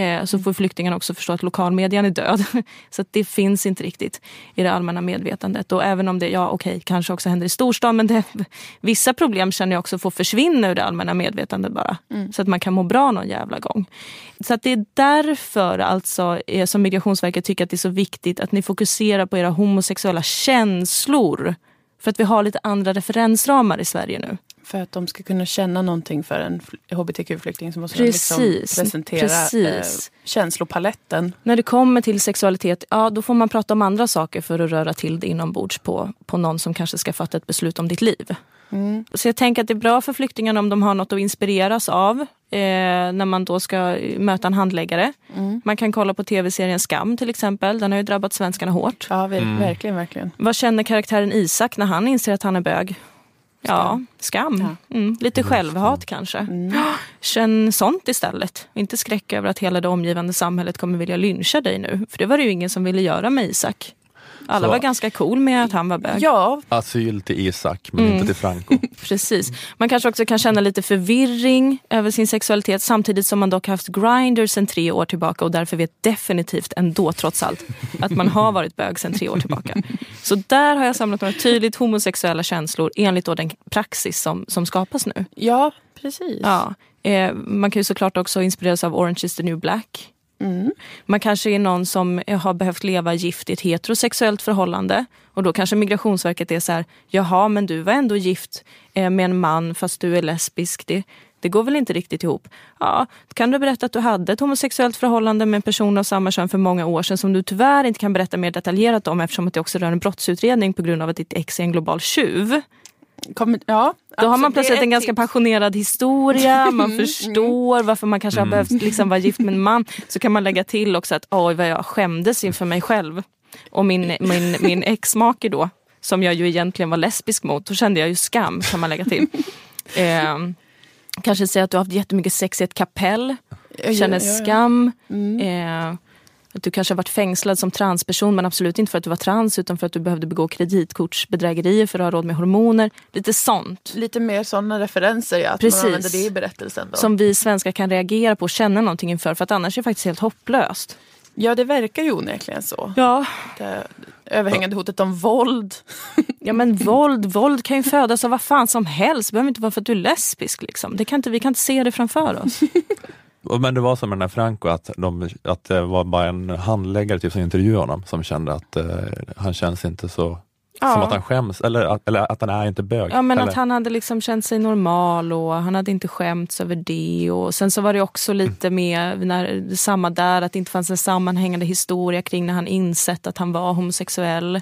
Eh, så får flyktingarna också förstå att lokalmedian är död. Så det finns inte riktigt i det allmänna medvetandet. Och även om det, ja okej, kanske också händer i storstan. Men det, vissa problem känner jag också får försvinna ur det allmänna medvetandet bara. Så att man kan må bra någon jävla gång. Så att det är därför alltså eh, som Migrationsverket tycker att det är så viktigt att ni fokuserar på era homosexuella känslor. För att vi har lite andra referensramar i Sverige nu. För att de ska kunna känna någonting för en fl- hbtq-flykting så måste de liksom Precis, presentera precis. Eh, känslopaletten. När det kommer till sexualitet, ja då får man prata om andra saker för att röra till det inombords på, på någon som kanske ska fatta ett beslut om ditt liv. Så jag tänker att det är bra för flyktingarna om de har något att inspireras av eh, när man då ska möta en handläggare. Man kan kolla på tv-serien Skam till exempel. Den har ju drabbat svenskarna hårt. Ja, ver- verkligen, verkligen. Vad känner karaktären Isak när han inser att han är bög? Ja, skam. Mm, lite självhat kanske. Ja, Känn sånt istället. Inte skräck över att hela det omgivande samhället kommer vilja lyncha dig nu. För det var det ju ingen som ville göra med Isak. Alla Så- var ganska cool med att han var bög. Ja, Asyl till Isak, men Mm. inte till Franco. Precis. Man kanske också kan känna lite förvirring över sin sexualitet samtidigt som man dock haft Grindr sedan tre år tillbaka och därför vet definitivt ändå trots allt att man har varit bög sedan tre år tillbaka. Så där har jag samlat några tydligt homosexuella känslor enligt då den praxis som, som skapas nu. ja precis. Ja. Eh, man kan ju såklart också inspireras av Orange is the new black. Man kanske är någon som har behövt leva gift i ett heterosexuellt förhållande och då kanske Migrationsverket är så här, jaha men du var ändå gift eh, med en man fast du är lesbisk. Det, det går väl inte riktigt ihop? Ja, kan du berätta att du hade ett homosexuellt förhållande med en person av samma kön för många år sedan som du tyvärr inte kan berätta mer detaljerat om eftersom att det också rör en brottsutredning på grund av att ditt ex är en global tjuv. Kom, ja, Då har man är plötsligt en ganska tips. passionerad historia, man förstår varför man kanske har behövt liksom vara gift med en man. Så kan man lägga till också att oj vad jag skämdes inför mig själv. Och min, min, min exmake då, som jag ju egentligen var lesbisk mot, då kände jag ju skam kan man lägga till. Eh, kanske säga att du har haft jättemycket sex i ett kapell, känner skam. Eh, att du kanske har varit fängslad som transperson men absolut inte för att du var trans utan för att du behövde begå kreditkortsbedrägerier för att ha råd med hormoner. Lite sånt. Lite mer sådana referenser, ja. Att Precis. man använder det i berättelsen. Då. som vi svenskar kan reagera på och känna någonting inför för att annars är det faktiskt helt hopplöst. Ja, det verkar ju onekligen så. Ja, Det överhängande hotet om våld. ja men våld, våld kan ju födas av vad fan som helst. Det behöver inte vara för att du är lesbisk. Liksom. Det kan inte, vi kan inte se det framför oss. Men det var som med den här Franco, att, de, att det var bara en handläggare typ, som intervjuade honom som kände att eh, han känns inte så Ja. som att han skäms, eller, att- eller att han är inte bög. Ja, men eller? att han hade liksom känt sig normal och han hade inte skämts över det. Och sen så var det också lite med när, samma där, att det inte fanns en sammanhängande historia kring när han insett att han var homosexuell.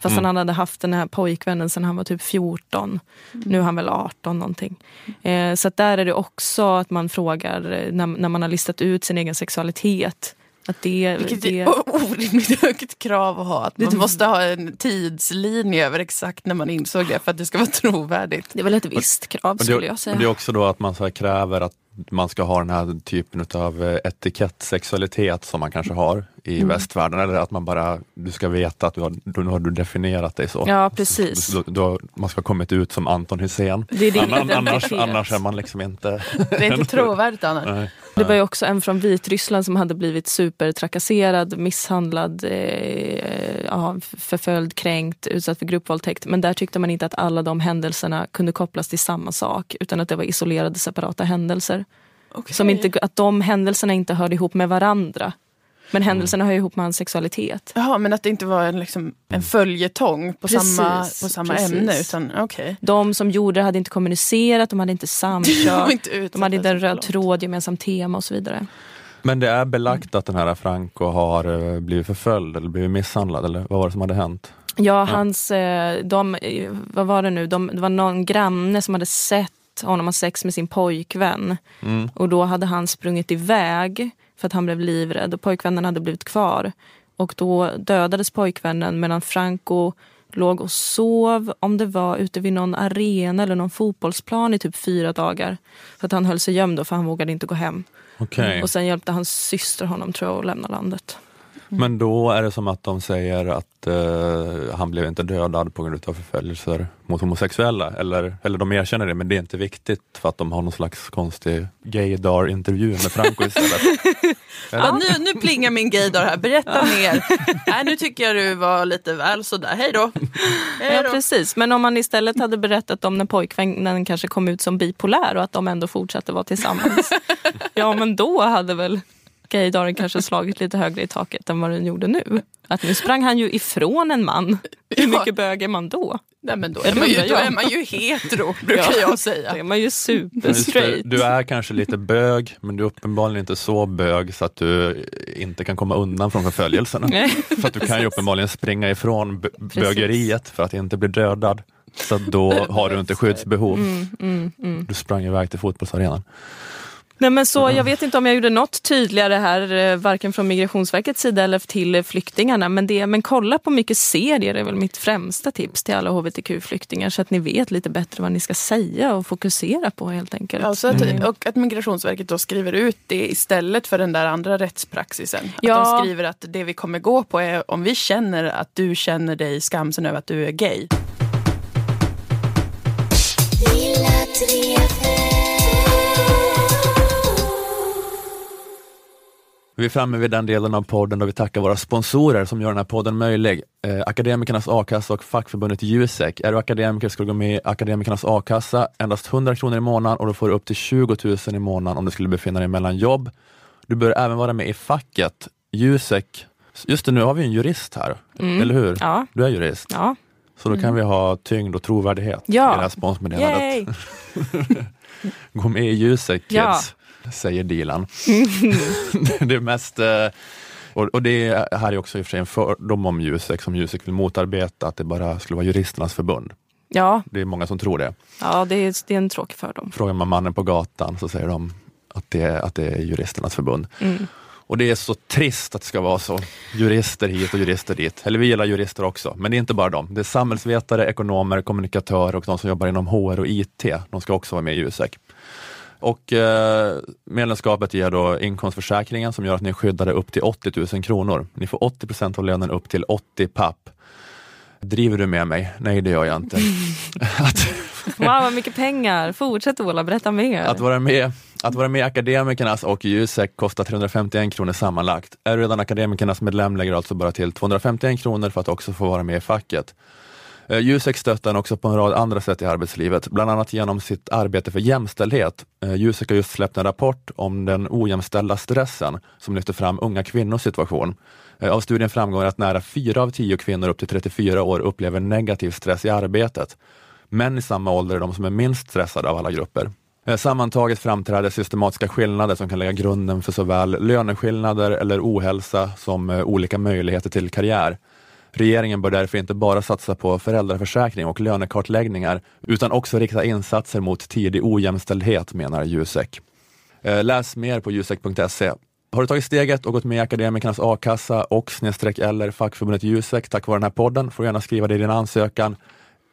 Fast han hade haft den här pojkvännen sedan han var typ 14. Nu är han väl 18 någonting. Eh, så att där är det också att man frågar eh, när, när man har listat ut sin egen sexualitet. Att det, Vilket det, är orimligt högt krav att ha. Att man måste ha en tidslinje över exakt när man insåg det för att det ska vara trovärdigt. det är väl ett visst krav Och det, skulle jag och säga. det är också då att man så här kräver att man ska ha den här typen av etikettsexualitet som man kanske har i Mm. västvärlden, eller att man bara, du ska veta att du har, då har du definierat dig så. Ja, precis. Då, då, man ska ha kommit ut som Anton Hysén. Det är annars, annars är man liksom inte... Det är inte trovärdigt annars. Nej. Det var ju också en från Vitryssland som hade blivit supertrakasserad, misshandlad, eh, förföljd, kränkt, utsatt för gruppvåldtäkt. Men där tyckte man inte att alla de händelserna kunde kopplas till samma sak utan att det var isolerade separata händelser. Okej. Som inte, att de händelserna inte hörde ihop med varandra. Men händelserna hör ihop med hans sexualitet. Jaha, men att det inte var en, liksom, en följetong på Precis, samma, på samma precis. ämne. Utan, okej. De som gjorde det hade inte kommunicerat, de hade inte samkört, inte de hade inte en röd långt. tråd, gemensamt tema och så vidare. Men det är belagt att den här Franco har eh, blivit förföljd eller blivit misshandlad, eller vad var det som hade hänt? Ja, hans, eh, de, eh, vad var det nu, de, det var någon granne som hade sett honom ha sex med sin pojkvän. Och då hade han sprungit iväg för att han blev livrädd och pojkvännen hade blivit kvar. Och då dödades pojkvännen medan Franco låg och sov, om det var ute vid någon arena eller någon fotbollsplan i typ fyra dagar. För att han höll sig gömd då, för han vågade inte gå hem. Okej. Och sen hjälpte hans syster honom tror jag att lämna landet. Men då är det som att de säger att eh, han blev inte dödad på grund av förföljelser mot homosexuella, eller, eller de erkänner det, men det är inte viktigt för att de har någon slags konstig gaydar-intervju med Franco istället. Ja, nu, nu plingar min gaydar här, berätta mer. Nej, nu tycker jag du var lite väl sådär. Hej då. Hej Ja, då. precis. Men om man istället hade berättat om när pojkvännen kanske kom ut som bipolär och att de ändå fortsatte vara tillsammans. ja, men då hade väl gaydaren kanske slagit lite högre i taket än vad den gjorde nu. Att nu sprang han ju ifrån en man. Hur Ja. mycket bög är man då? Nej, men då Ja, är, man ju, då jag. är man ju hetero, brukar Ja. jag Då säga. är man ju superstraight. Du är kanske lite bög, men du är uppenbarligen inte så bög så att du inte kan komma undan från förföljelserna. Nej. För att du kan ju uppenbarligen springa ifrån bögeriet för att inte bli dödad. Så då har du inte skyddsbehov. Mm, Du sprang iväg till fotbollsarenan. Nej, men så, jag vet inte om jag gjorde något tydligare här, eh, varken från Migrationsverkets sida eller till flyktingarna. Men, det, men kolla på mycket serier är väl mitt främsta tips till alla hbtq-flyktingar så att ni vet lite bättre vad ni ska säga och fokusera på helt enkelt. Alltså att, Mm. Och att Migrationsverket då skriver ut det istället för den där andra rättspraxisen. Att Ja. de skriver att det vi kommer gå på är om vi känner att du känner dig skamsen över att du är gay. Vi är framme vid den delen av podden då vi tackar våra sponsorer som gör den här podden möjlig. Eh, Akademikernas a-kassa och fackförbundet Jusek. Är du akademiker ska du gå med i Akademikernas a-kassa, endast 100 kronor i månaden och då får du upp till 20 000 i månaden om du skulle befinna dig mellan jobb. Du bör även vara med i facket Jusek. Just det, nu har vi en jurist här, eller hur? Ja. Du är jurist, Ja. så då kan vi ha tyngd och trovärdighet Ja. i det här sponsmeddelandet. Gå med i Jusek kids, Ja. Säger Dilan. det är mest, eh, och, det här är också i och för sig en fördom om Jusek som Jusek vill motarbeta, att det bara skulle vara juristernas förbund. Ja, Det är många som tror det. ja det, är, det är en tråkig fördom. Frågar man mannen på gatan så säger de att det är, att det är juristernas förbund. Mm. Och det är så trist att det ska vara så. Jurister hit och jurister dit. Eller vi gillar jurister också, men det är inte bara dem. Det är samhällsvetare, ekonomer, kommunikatörer och de som jobbar inom HR och IT. De ska också vara med i Jusek. Och eh, medlemskapet ger då inkomstförsäkringen som gör att ni är skyddade upp till 80 000 kronor. Ni får 80 procent av lönen upp till 80 papp. Driver du med mig? Nej, det gör jag inte. att, Wow, vad mycket pengar. Fortsätt Ola, berätta mer. att, vara med, att vara med i Akademikernas och Jusek kostar 351 kronor sammanlagt. Är du redan Akademikernas medlem lägger du alltså bara till 251 kronor för att också få vara med i facket. Eh, Jusek stöttar en också på en rad andra sätt i arbetslivet, bland annat genom sitt arbete för jämställdhet. Eh, Jusek har just släppt en rapport om den ojämställda stressen som lyfter fram unga kvinnors situation. Eh, av studien framgår att nära fyra av tio kvinnor upp till 34 år upplever negativ stress i arbetet. Män i samma ålder är de som är minst stressade av alla grupper. Sammantaget framträder systematiska skillnader som kan lägga grunden för såväl löneskillnader eller ohälsa som olika möjligheter till karriär. Regeringen bör därför inte bara satsa på föräldraförsäkring och lönekartläggningar utan också rikta insatser mot tidig ojämställdhet, menar Jusek. Eh, Läs mer på jusek.se. Har du tagit steget och gått med i Akademikernas a-kassa och snedstreck eller fackförbundet Jusek tack vare den här podden får du gärna skriva det i din ansökan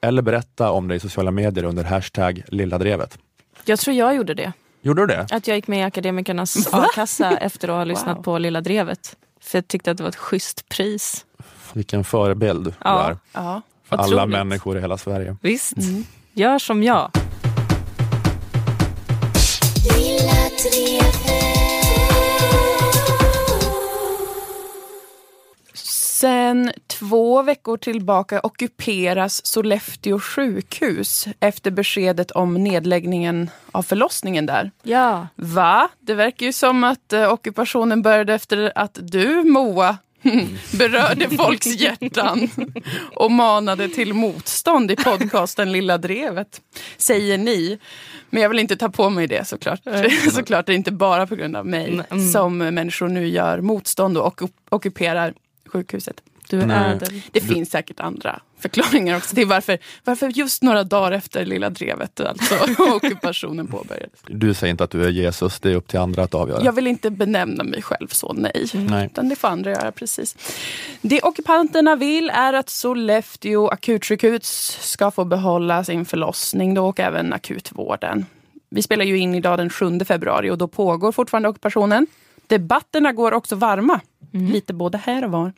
eller berätta om det i sociala medier under hashtag lilladrevet. Jag tror jag gjorde det. Gjorde du det? Att jag gick med i Akademikernas a-kassa efter att ha lyssnat Wow. på Lilla Drevet. För jag tyckte att det var ett schysst pris. Vilken förebild du Ja. är Ja. för alla Otroligt. människor i hela Sverige. Visst, gör som jag. Sen två veckor tillbaka ockuperas Sollefteå sjukhus efter beskedet om nedläggningen av förlossningen där. Ja. Va? Det verkar ju som att eh, ockupationen började efter att du, Moa, berörde folks hjärtan och manade till motstånd i podcasten Lilla Drevet. Säger ni. Men jag vill inte ta på mig det såklart. såklart det är inte bara på grund av mig Mm. som människor nu gör motstånd och ockup- ockuperar sjukhuset. Du är Nej. ädel. Det finns säkert andra förklaringar också till varför, varför just några dagar efter Lilla Drevet alltså ockupationen påbörjades. Du säger inte att du är Jesus, det är upp till andra att avgöra. Jag vill inte benämna mig själv så, nej. Nej. Utan det får andra göra, precis. Det ockupanterna vill är att Sollefteå akutsjukhus ska få behålla sin förlossning då och även akutvården. Vi spelar ju in idag den 7 februari och då pågår fortfarande ockupationen. Debatterna går också varma, lite både här och var.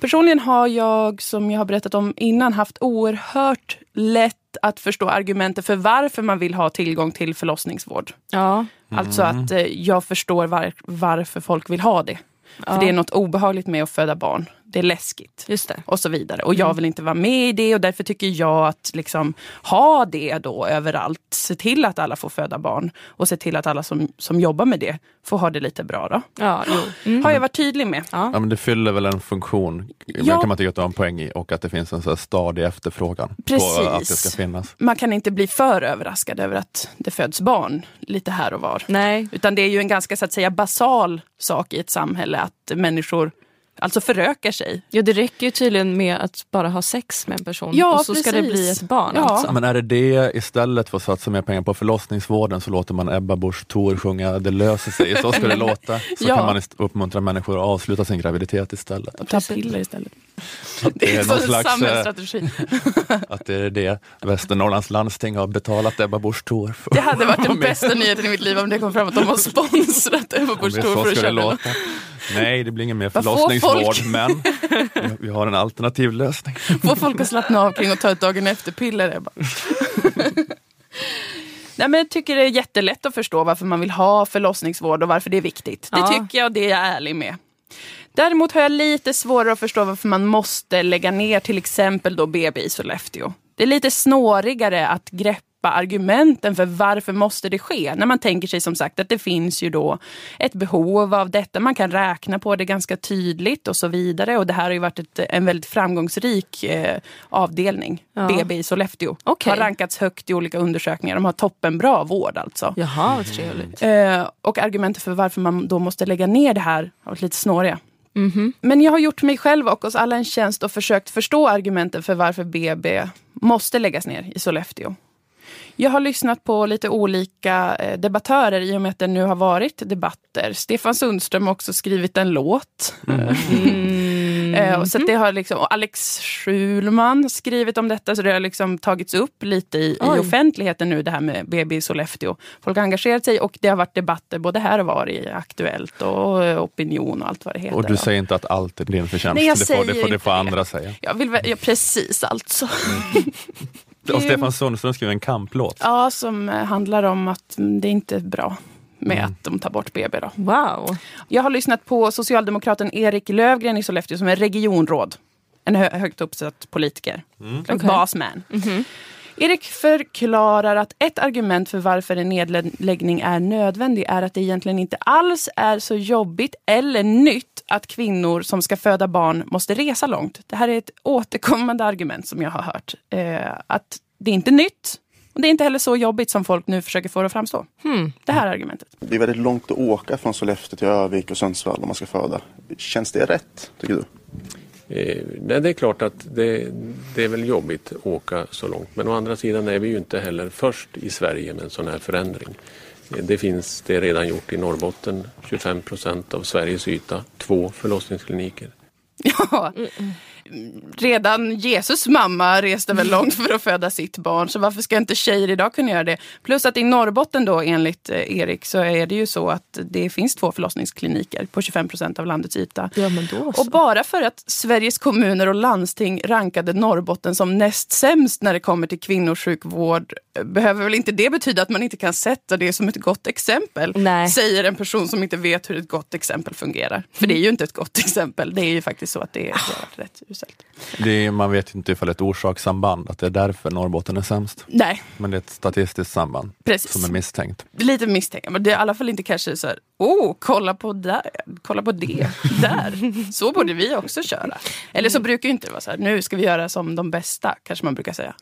Personligen har jag, som jag har berättat om innan, haft oerhört lätt att förstå argumenter för varför man vill ha tillgång till förlossningsvård. Ja. Alltså att eh, jag förstår var, varför folk vill ha det. För det är något obehagligt med att föda barn. Det är läskigt. Just det. Och så vidare. Och jag vill inte vara med i det och därför tycker jag att liksom ha det då överallt. Se till att alla får föda barn. Och se till att alla som, som jobbar med det får ha det lite bra då. Ja, jo. Mm. Har jag varit tydlig med? Ja. Ja, men det fyller väl en funktion, Ja. kan man tycka att det har en poäng i, och att det finns en så här stadig efterfrågan Precis. på att det ska finnas. Man kan inte bli för överraskad över att det föds barn lite här och var. Nej. Utan det är ju en ganska så att säga basal sak i ett samhälle att människor alltså förökar sig. Ja, det räcker ju tydligen med att bara ha sex med en person Ja, och så ska det precis. bli ett barn. Ja. Alltså. Men är det det istället för att satsa mer pengar på förlossningsvården så låter man Ebba Busch Thor sjunga Det löser sig, så ska det låta. Så Ja. kan man uppmuntra människor att avsluta sin graviditet istället. Och ta piller istället. Att Det är någon en slags, eh, samhällsstrategi. Att det är det Västernorrlands landsting har betalat Ebba Busch Thor för. Det hade varit den det- bästa nyheten i mitt liv om det kom fram att de har sponsrat Ebba Busch det Thor för att det köra. låta. Nej, det blir ingen mer Vad folk? men vi- har en alternativ lösning. Få folk att slappna av kring och ta ett dagen efter-piller. Nej, men jag tycker det är jättelätt att förstå varför man vill ha förlossningsvård och varför det är viktigt. Det Ja. tycker jag och det är jag ärlig med. Däremot har jag lite svårare att förstå varför man måste lägga ner till exempel då BB i Sollefteå. Det är lite snårigare att greppa argumenten för varför måste det ske. När man tänker sig som sagt att det finns ju då ett behov av detta. Man kan räkna på det ganska tydligt och så vidare. Och det här har ju varit ett, en väldigt framgångsrik eh, avdelning. Ja. BB i Sollefteå. Okej. Har rankats högt i olika undersökningar. De har toppenbra vård alltså. Jaha, vad trevligt. Eh, och argumenten för varför man då måste lägga ner det här har varit lite snåriga. Mhm. Men jag har gjort mig själv och oss alla en tjänst och försökt förstå argumenten för varför BB måste läggas ner i Sollefteå. Jag har lyssnat på lite olika eh, debattörer i och med att det nu har varit debatter. Stefan Sundström har också skrivit en låt. Eh, och så det har liksom, och Alex Schulman har skrivit om detta, så det har liksom tagits upp lite i, i offentligheten nu, det här med BB i Sollefteå. Folk har engagerat sig och det har varit debatter både här och var i Aktuellt och eh, Opinion och allt vad det heter. Och du säger inte att allt är din förtjänst, Nej, jag det, får, det, säger får, det får andra säga. Jag vill, vä- ja, precis alltså. Och Stefan Sundström skrev en kamplåt. Ja, som eh, handlar om att mm, det inte är bra med Mm. att de tar bort BB. Då. Wow. Jag har lyssnat på socialdemokraten Erik Lövgren i Sollefteå som är regionråd. En hö högt uppsatt politiker. En Okej. basman. Erik förklarar att ett argument för varför en nedläggning är nödvändig är att det egentligen inte alls är så jobbigt eller nytt att kvinnor som ska föda barn måste resa långt. Det här är ett återkommande argument som jag har hört. Eh, att det är inte nytt och det är inte heller så jobbigt som folk nu försöker få det att framstå. Det här argumentet. Det är väldigt långt att åka från Sollefteå till Övik och Sundsvall om man ska föda. Känns det rätt, tycker du? Eh, nej, det är klart att det, det är väl jobbigt att åka så långt. Men å andra sidan är vi ju inte heller först i Sverige med en sån här förändring. Det finns det redan gjort i Norrbotten, 25 procent av Sveriges yta, två förlossningskliniker. Ja. Redan Jesus mamma reste väl långt för att föda sitt barn, så varför ska inte tjejer idag kunna göra det? Plus att i Norrbotten då, enligt eh, Erik, så är det ju så att det finns två förlossningskliniker på 25 procent av landets yta. Ja. Och bara för att Sveriges kommuner och landsting rankade Norrbotten som näst sämst när det kommer till kvinnosjukvård eh, behöver väl inte det betyda att man inte kan sätta det som ett gott exempel? Nej. Säger en person som inte vet hur ett gott exempel fungerar. För det är ju inte ett gott exempel. Det är ju faktiskt så att det är, varit rätt uselt. Det är, man vet inte ifall det är ett orsakssamband, att det är därför Norrbotten är sämst. Nej, Men det är ett statistiskt samband Precis. som är misstänkt. lite misstänkt. Men det är i alla fall inte kanske så här, oh, kolla på, där, kolla på det, där. Så borde vi också köra. Eller så brukar ju inte det vara så här, nu ska vi göra som de bästa, kanske man brukar säga.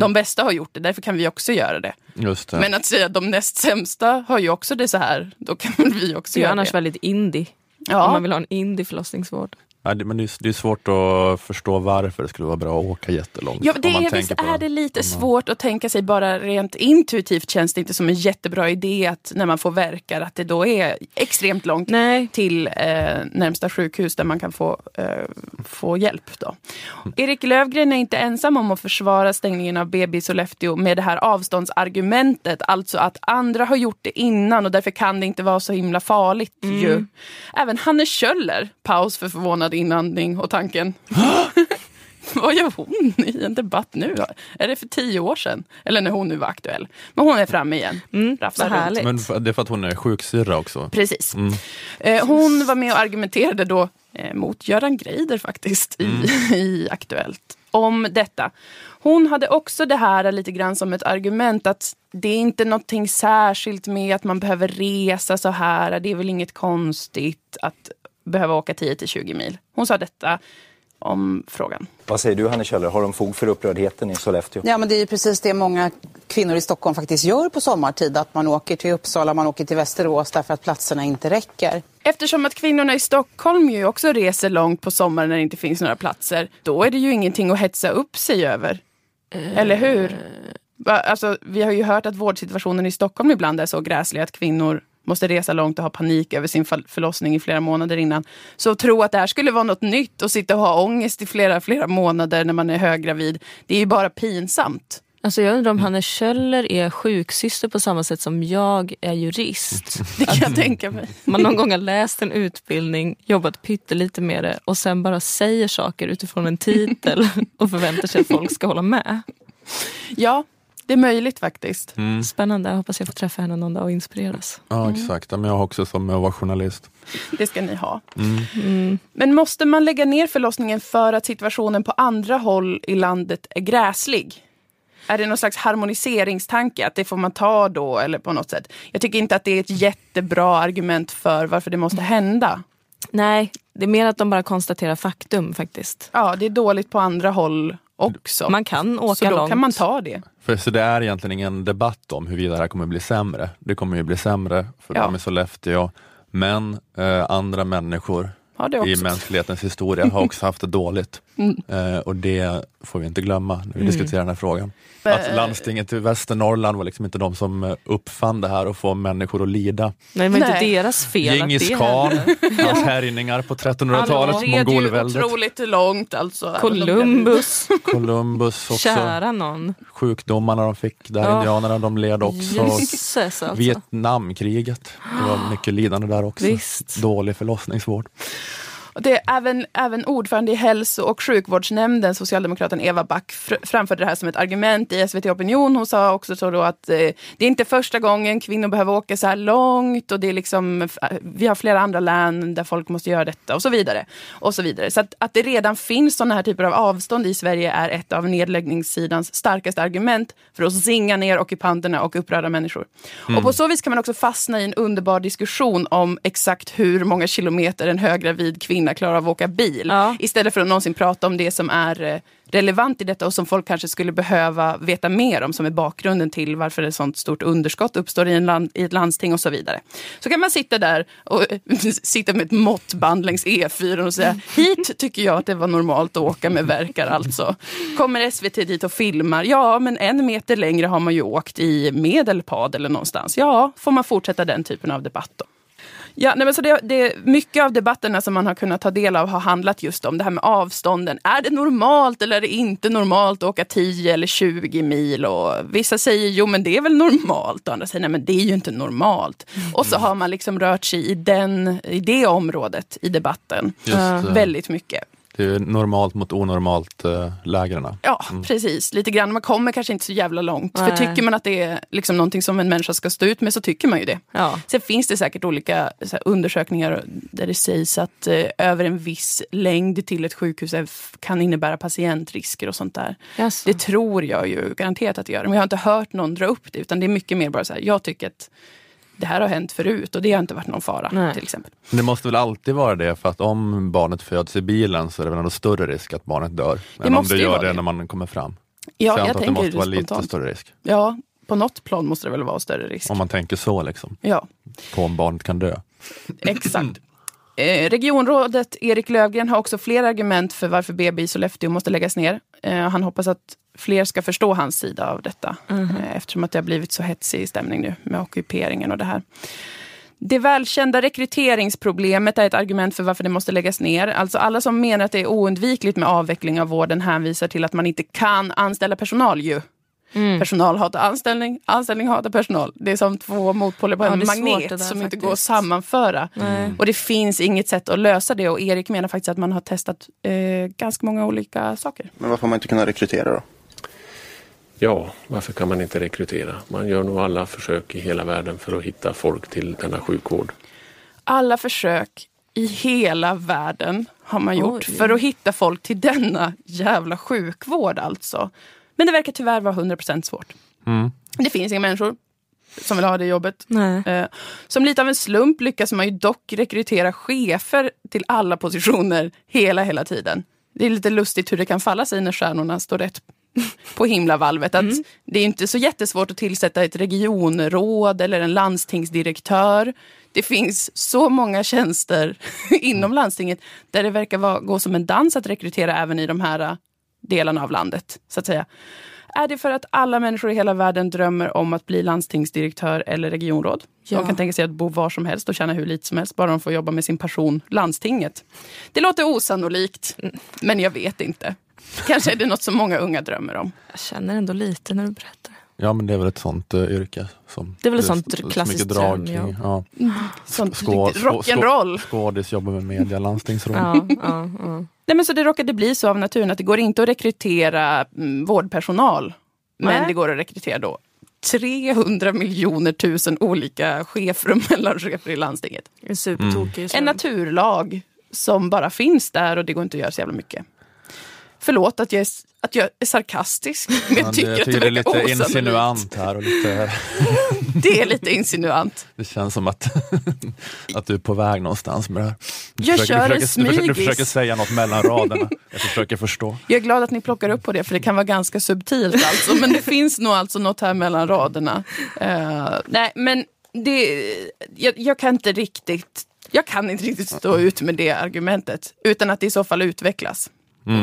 De bästa har gjort det, därför kan vi också göra det. Just det. Men att säga att de näst sämsta har ju också det så här, då kan vi också Det är ju göra annars det. väldigt indie. Om Ja, man vill ha en indie förlossningsvård. Ja, det, men det är, det är svårt att förstå varför det skulle vara bra att åka jättelångt. Ja, det om man är, visst är det lite svårt att tänka sig bara rent intuitivt känns det inte som en jättebra idé att när man får verkar att det då är extremt långt Nej. till eh, närmsta sjukhus där man kan få, eh, få hjälp. Då. Erik Lövgren är inte ensam om att försvara stängningen av BB i Sollefteå med det här avståndsargumentet. Alltså att andra har gjort det innan och därför kan det inte vara så himla farligt ju. Även Hanne Kjöller, paus för förvånad inandning och tanken. Vad gör hon i en debatt nu? Är det för tio år sedan? Eller när hon nu var aktuell. Men hon är framme igen. Rafsar runt. härligt. Men det är för att hon är sjuksyrra också. Precis. Eh, hon var med och argumenterade då eh, mot Göran Greider faktiskt i, i Aktuellt om detta. Hon hade också det här lite grann som ett argument att det är inte någonting särskilt med att man behöver resa så här. Det är väl inget konstigt att behöva åka 10-20 mil. Hon sa detta om frågan. Vad säger du Hanne Kjöller, har de fog för upprördheten i Sollefteå? Ja, men det är ju precis det många kvinnor i Stockholm faktiskt gör på sommartid. Att man åker till Uppsala, man åker till Västerås därför att platserna inte räcker. Eftersom att kvinnorna i Stockholm ju också reser långt på sommaren när det inte finns några platser, då är det ju ingenting att hetsa upp sig över. Eller hur? Alltså, vi har ju hört att vårdsituationen i Stockholm ibland är så gräslig att kvinnor måste resa långt och ha panik över sin förlossning i flera månader innan. Så att tro att det här skulle vara något nytt och sitta och ha ångest i flera, flera månader när man är höggravid, det är ju bara pinsamt. Alltså jag undrar om Hanne Kjöller är sjuksyster på samma sätt som jag är jurist. Det kan jag tänka mig. Man någon gång har läst en utbildning, jobbat pyttelite med det och sen bara säger saker utifrån en titel och förväntar sig att folk ska hålla med. Ja, det är möjligt faktiskt. Mm. Spännande, jag hoppas jag får träffa henne någon dag och inspireras. Ja, exakt. Ja, Men jag har också som jag var journalist. Det ska ni ha. Mm. Mm. Men måste man lägga ner förlossningen för att situationen på andra håll i landet är gräslig? Är det någon slags harmoniseringstanke att det får man ta då eller på något sätt? Jag tycker inte att det är ett jättebra argument för varför det måste hända. Nej, det är mer att de bara konstaterar faktum faktiskt. Ja, det är dåligt på andra håll också. Man kan åka Så då långt. kan man ta det. För så det är egentligen ingen debatt om huruvida det här kommer bli sämre. Det kommer ju bli sämre för Ja. dem i Sollefteå. Men eh, andra människor i mänsklighetens historia har också haft det dåligt. Mm. Eh, och det får vi inte glömma när vi Mm. diskuterar den här frågan. Att landstinget i Västernorrland var liksom inte de som eh, uppfann det här och få människor att lida. Nej, det var inte Nej. deras fel Djingis att det khan, hans härjningar på 1300-talet, Han red ju mongolväldet, otroligt långt alltså. Columbus, Columbus också. kära någon. Sjukdomarna de fick där, Ja. indianerna, de led också. Jösses alltså. Vietnamkriget, det var mycket lidande där också. Visst. Dålig förlossningsvård. Det är även, även ordförande i hälso och sjukvårdsnämnden, socialdemokraten Eva Back, fr- framförde det här som ett argument i SVT Opinion. Hon sa också så då att eh, det är inte första gången kvinnor behöver åka så här långt och det är liksom, f- vi har flera andra län där folk måste göra detta och så vidare. Och så vidare. Så att, att det redan finns sådana här typer av avstånd i Sverige är ett av nedläggningssidans starkaste argument för att zinga ner ockupanterna och upprörda människor. Mm. Och på så vis kan man också fastna i en underbar diskussion om exakt hur många kilometer en höggravid kvinna klarar av att åka bil. Istället för att någonsin prata om det som är eh, relevant i detta och som folk kanske skulle behöva veta mer om, som är bakgrunden till varför ett sånt stort underskott uppstår i, en land, i ett landsting och så vidare. Så kan man sitta där och sitta med ett måttband längs E4 och säga hit tycker jag att det var normalt att åka med verkar alltså. Kommer SVT dit och filmar? Ja, men en meter längre har man ju åkt i Medelpad eller någonstans. Ja, får man fortsätta den typen av debatt då? Ja, nej, men så det, det, mycket av debatterna som man har kunnat ta del av har handlat just om det här med avstånden. Är det normalt eller är det inte normalt att åka 10 eller 20 mil? Och vissa säger jo men det är väl normalt och andra säger nej men det är ju inte normalt. Och så har man liksom rört sig i, den, i det området i debatten. Det. Väldigt mycket. Det är normalt mot onormalt äh, lägren. Ja, precis. Lite grann. Man kommer kanske inte så jävla långt. För Nej. tycker man att det är liksom någonting som en människa ska stå ut med så tycker man ju det. Ja. Sen finns det säkert olika så här, undersökningar där det sägs att eh, över en viss längd till ett sjukhus är, kan innebära patientrisker och sånt där. Jaså. Det tror jag ju garanterat att det gör. Men jag har inte hört någon dra upp det. Utan det är mycket mer bara så här, jag tycker att det här har hänt förut och det har inte varit någon fara Nej. till exempel. Det måste väl alltid vara det, för att om barnet föds i bilen så är det väl ändå större risk att barnet dör. Det än om det ju gör det det. när man kommer fram. Ja, så jag jag antar att det tänker måste vara lite spontant. större risk. Ja, på något plan måste det väl vara större risk. Om man tänker så, liksom, Ja. på om barnet kan dö. Exakt. Eh, regionrådet Erik Lövgren har också flera argument för varför BB i Sollefteå måste läggas ner. Eh, han hoppas att fler ska förstå hans sida av detta. Mhm. Eh, eftersom att det har blivit så hetsig stämning nu med ockuperingen och det här. Det välkända rekryteringsproblemet är ett argument för varför det måste läggas ner. Alltså alla som menar att det är oundvikligt med avveckling av vården hänvisar till att man inte kan anställa personal ju. Mm. Personal hatar anställning, anställning hatar personal. Det är som två motpoler på Ja, en magnet där som inte faktiskt. går att sammanföra. Nej. Och det finns inget sätt att lösa det och Erik menar faktiskt att man har testat eh, ganska många olika saker. Men varför har man inte kunnat rekrytera då? Ja, varför kan man inte rekrytera? Man gör nog alla försök i hela världen för att hitta folk till denna sjukvård. Alla försök i hela världen har man gjort Oj. för att hitta folk till denna jävla sjukvård alltså. Men det verkar tyvärr vara 100% svårt. Mm. Det finns inga människor som vill ha det jobbet. Nej. Eh, Som lite av en slump lyckas man ju dock rekrytera chefer till alla positioner hela, hela tiden. Det är lite lustigt hur det kan falla sig när stjärnorna står rätt på himlavalvet. Att Det är inte så jättesvårt att tillsätta ett regionråd eller en landstingsdirektör. Det finns så många tjänster inom landstinget där det verkar vara, gå som en dans att rekrytera även i de här delarna av landet. så att säga. Är det för att alla människor i hela världen drömmer om att bli landstingsdirektör eller regionråd? Ja. De kan tänka sig att bo var som helst och tjäna hur lite som helst, bara de får jobba med sin passion, landstinget. Det låter osannolikt, men jag vet inte. Kanske är det något som många unga drömmer om. Jag känner ändå lite när du berättar. Ja men det är väl ett sånt uh, yrke. Som Det är väl ett så- sånt så klassiskt drag kring, ja. Sånt Skå- riktigt skå- rock'n'roll. skå- Skådis, jobbar med media, landstingsråd. Ja, ja, ja. Nej, men så det råkade bli så av naturen att det går inte att rekrytera mm, vårdpersonal. Men Nej. det går att rekrytera då 300 miljoner tusen olika chefer och mellanchefer i landstinget. En supertokig En slump. naturlag som bara finns där och det går inte att göra så jävla mycket. Förlåt att jag är, att jag är sarkastisk, men jag Ja, tycker, det, jag att tycker det det är lite osannolikt. insinuant här och lite, Det är lite insinuant. det känns som att, att du är på väg någonstans med det här. Du Jag försöker, kör en du, försöker, du, försöker, du smygis. försöker säga något mellan raderna. Jag försöker förstå. Jag är glad att ni plockar upp på det, för det kan vara ganska subtilt alltså. Men det finns nog alltså något här mellan raderna. Eh, nej, men det, jag, jag kan inte riktigt jag kan inte riktigt stå ut med det argumentet, utan att det i så fall utvecklas.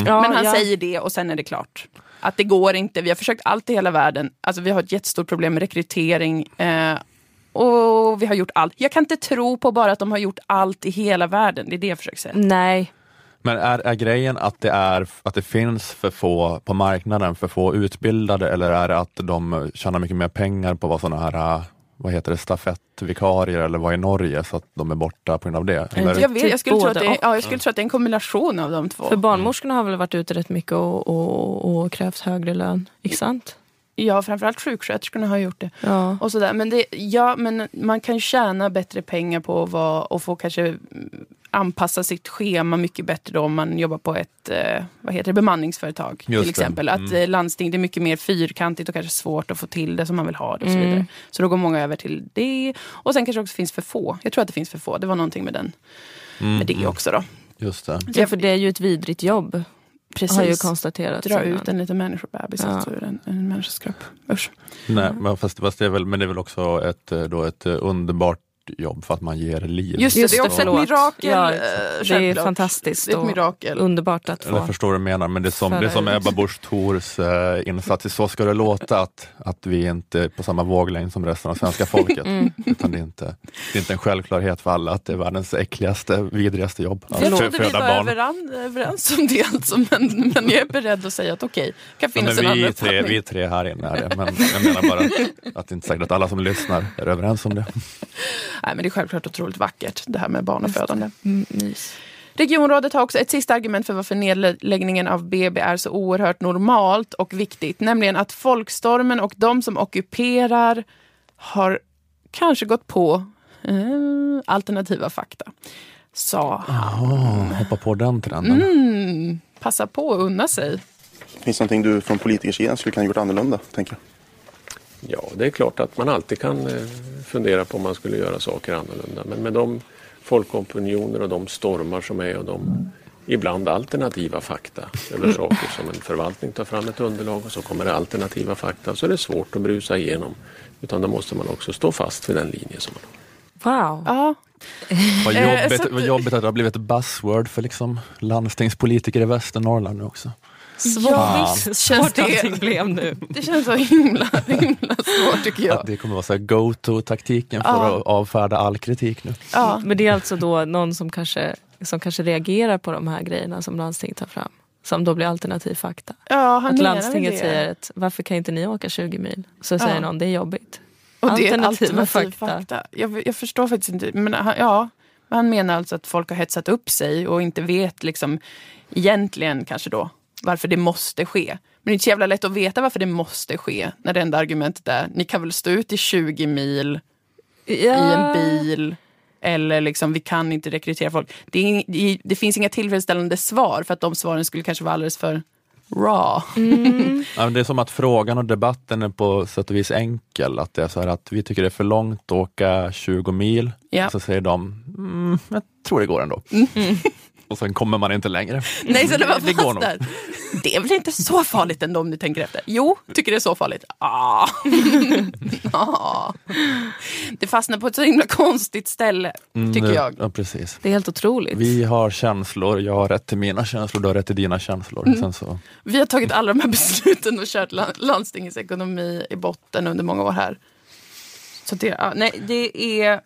Ja, men han ja. säger det och sen är det klart. Att det går inte. Vi har försökt allt i hela världen. Alltså vi har ett jättestort problem med rekrytering. Eh, och vi har gjort allt. Jag kan inte tro på bara att de har gjort allt i hela världen. Det är det jag försöker säga. Nej. Men är, är grejen att det, är, att det finns för få på marknaden, för få utbildade eller är det att de tjänar mycket mer pengar på vara sådana här, vad heter det, stafettvikarier eller vad i Norge så att de är borta på grund av det? Eller? Jag, vet, jag, skulle tro att det, Typ både ja, jag skulle tro att det är en kombination av de två. För barnmorskorna har väl varit ute rätt mycket och, och, och krävt högre lön, inte sant? Ja, framförallt sjuksköterskorna har gjort det. Ja. Och sådär. Men, det, ja, men man kan tjäna bättre pengar på att vara, och få kanske anpassa sitt schema mycket bättre då om man jobbar på ett eh, vad heter det, bemanningsföretag. Just till det. exempel. Att Mm. eh, landsting det är mycket mer fyrkantigt och kanske svårt att få till det som man vill ha det. Och så, Mm. vidare. så då går många över till det. Och sen kanske det också finns för få. Jag tror att det finns för få. Det var någonting med, den, Mm, med det mm. också. då. Just det. Ja, för det är ju ett vidrigt jobb. Precis. Har ju konstaterat. Dra innan. ut en liten människobebis Ja. alltså ur en, en människas kropp. Usch. Nej, men, fast, fast det är väl, men det är väl också ett, eh, då ett underbart jobb för att man ger liv. Just det, Just det är det, också ett mirakel. Ja, eh, det är fantastiskt Det är ett och mirakel. underbart att få. förstår du vad jag menar, men det är som, det är som. Ebba Busch Thors eh, insats i Så ska det låta, att, att vi inte är på samma våglängd som resten av svenska folket. Mm. Utan det är, inte, det är inte en självklarhet för alla att det är världens äckligaste, vidrigaste jobb. Att Jag trodde vi var överan, överens om det alltså, men, men jag är beredd att säga att okej, kan Ja, finnas men en annan vi, tre, vi tre här inne är det, men jag menar bara att det inte är säkert att alla som lyssnar är överens om det. Nej, men det är självklart otroligt vackert, det här med barnafödande. Mm, mys. Regionrådet har också ett sista argument för varför nedläggningen av BB är så oerhört normalt och viktigt, nämligen att folkstormen och de som ockuperar har kanske gått på eh, alternativa fakta. Sa han. Oh, hoppa på den trenden. Mm, passa på att unna sig. Finns det någonting du från politikersidan skulle kunna gjort annorlunda, tänker jag? Ja, det är klart att man alltid kan eh, fundera på om man skulle göra saker annorlunda. Men med de folkopinioner och de stormar som är och de ibland alternativa fakta över saker som en förvaltning tar fram ett underlag och så kommer det alternativa fakta så är det svårt att brusa igenom. Utan då måste man också stå fast vid den linje som man har. Wow. Ja, Vad Eh, jobbigt, vad jobbigt att det har blivit ett buzzword för liksom landstingspolitiker i Västernorrland nu också. Ja Svårt, svårt känns det. allting blev nu. Det känns så himla, himla svårt tycker jag. Att det kommer vara så här go-to-taktiken för Ja. att avfärda all kritik nu. Ja. Men det är alltså då någon som kanske, som kanske reagerar på de här grejerna som landstinget tar fram. Som då blir alternativ fakta. Ja, han Att menar landstinget säger att varför kan inte ni åka 20 mil? Så säger Ja. någon det är jobbigt. Och det är Alternativa alternativ fakta. fakta. Jag, jag förstår faktiskt inte. Men han, ja, han menar alltså att folk har hetsat upp sig och inte vet liksom egentligen kanske då varför det måste ske. Men det är inte så jävla lätt att veta varför det måste ske när det enda argumentet är ni kan väl stå ut i 20 mil i en bil eller liksom vi kan inte rekrytera folk. Det, är, det finns inga tillfredsställande svar för att de svaren skulle kanske vara alldeles för raw. Ja, men det är som att frågan och debatten är på sätt och vis enkel. Att det är så här att vi tycker det är för långt att åka 20 mil. Ja. Så säger de, mm, jag tror det går ändå. Och sen kommer man inte längre. Nej, så det var det går där. Det är väl inte så farligt ändå om ni tänker efter? Jo, tycker det är så farligt? Ah. ah. Det fastnar på ett så himla konstigt ställe, tycker Mm, jag. Ja, precis. Det är helt otroligt. Vi har känslor, jag har rätt till mina känslor, du har rätt till dina känslor. Mm. Sen så, Vi har tagit alla de här besluten och kört la- landstingets ekonomi i botten under många år här. Så det, nej, det, är,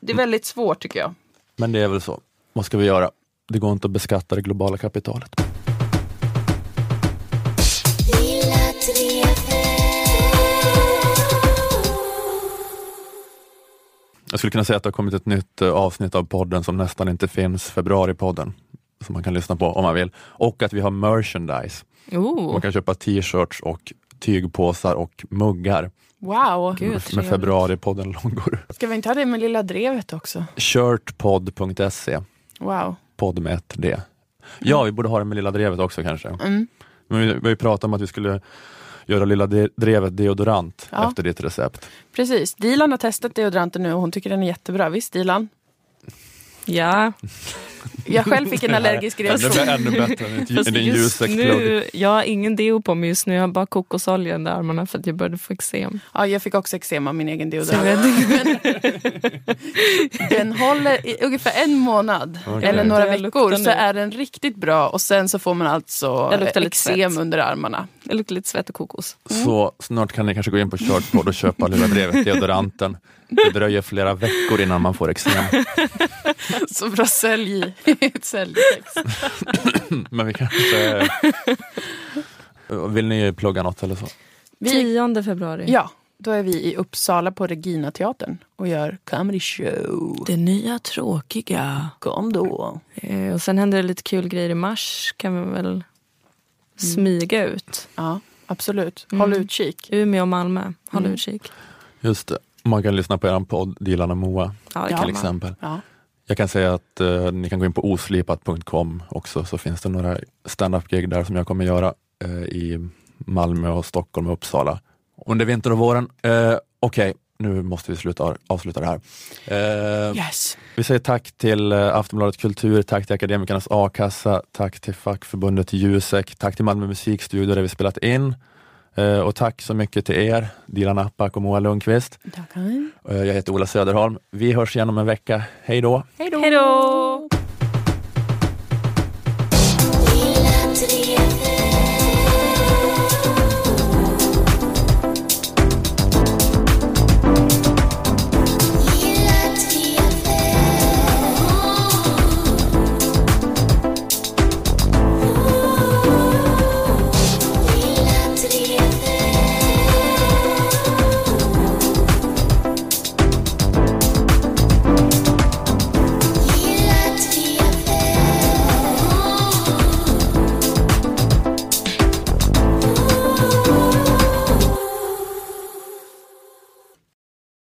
det är väldigt svårt tycker jag. men det är väl så. Vad ska vi göra? Det går inte att beskatta det globala kapitalet. Jag skulle kunna säga att det har kommit ett nytt eh, avsnitt av podden som nästan inte finns, februaripodden, som man kan lyssna på om man vill. Och att vi har merchandise. Oh. Man kan köpa t-shirts och tygpåsar och muggar Wow. med februaripodden-logor. Ska vi inte ha det med Lilla Drevet också? Shirtpod.se, Wow. Podd med ett D. Ja, vi borde ha det med Lilla Drevet också kanske. Mm. Men vi, vi har ju pratat om att vi skulle göra Lilla Drevet deodorant Ja. efter ditt recept. Precis. Dilan har testat deodoranten nu och hon tycker den är jättebra. Visst Dilan? Ja. Jag själv fick en allergisk reaktion. Ännu, ännu bättre än, ljusexplod. nu, jag har ingen deo på mig just nu. Jag har bara kokosolja under armarna för att jag började få eksem. Ja, jag fick också eksem av min egen deodorant. Den håller i ungefär en månad Okej. eller några veckor så är den riktigt bra och sen så får man alltså Jag luktar lite eksem under armarna. Det luktar lite svett och kokos. Så snart kan ni kanske gå in på Shirtpod och köpa Lilla Drevet deodoranten. Det dröjer flera veckor innan man får eksem. Så bra sälj, ett säljtext. Men vi kanske... Vill ni plugga något eller så? Vi, 10 februari. ja, då är vi i Uppsala på Regina teatern och gör comedy show. Det nya tråkiga. Kom då. Eh, och sen händer det lite kul grejer i mars. Kan vi väl smyga ut. Ja, absolut. Håll Mm. utkik. Umeå och Malmö. Håll Mm. utkik. Just det. Man kan lyssna på er podd Dilan och Moa Ja, det till man. exempel. Ja. Jag kan säga att eh, ni kan gå in på oslipat.com också så finns det några stand-up-gig där som jag kommer göra eh, i Malmö, och Stockholm och Uppsala under vintern och våren. Eh, Okej, nu måste vi sluta, avsluta det här. Eh, Yes. Vi säger tack till eh, Aftonbladet Kultur, tack till Akademikernas A-kassa, tack till fackförbundet Jusek, tack till Malmö musikstudio där vi spelat in och tack så mycket till er, Dilan Apak och Moa Lundqvist. Tackar. Eh, Jag heter Ola Söderholm. Vi hörs igen om en vecka. Hej då! Hej då! Hej då!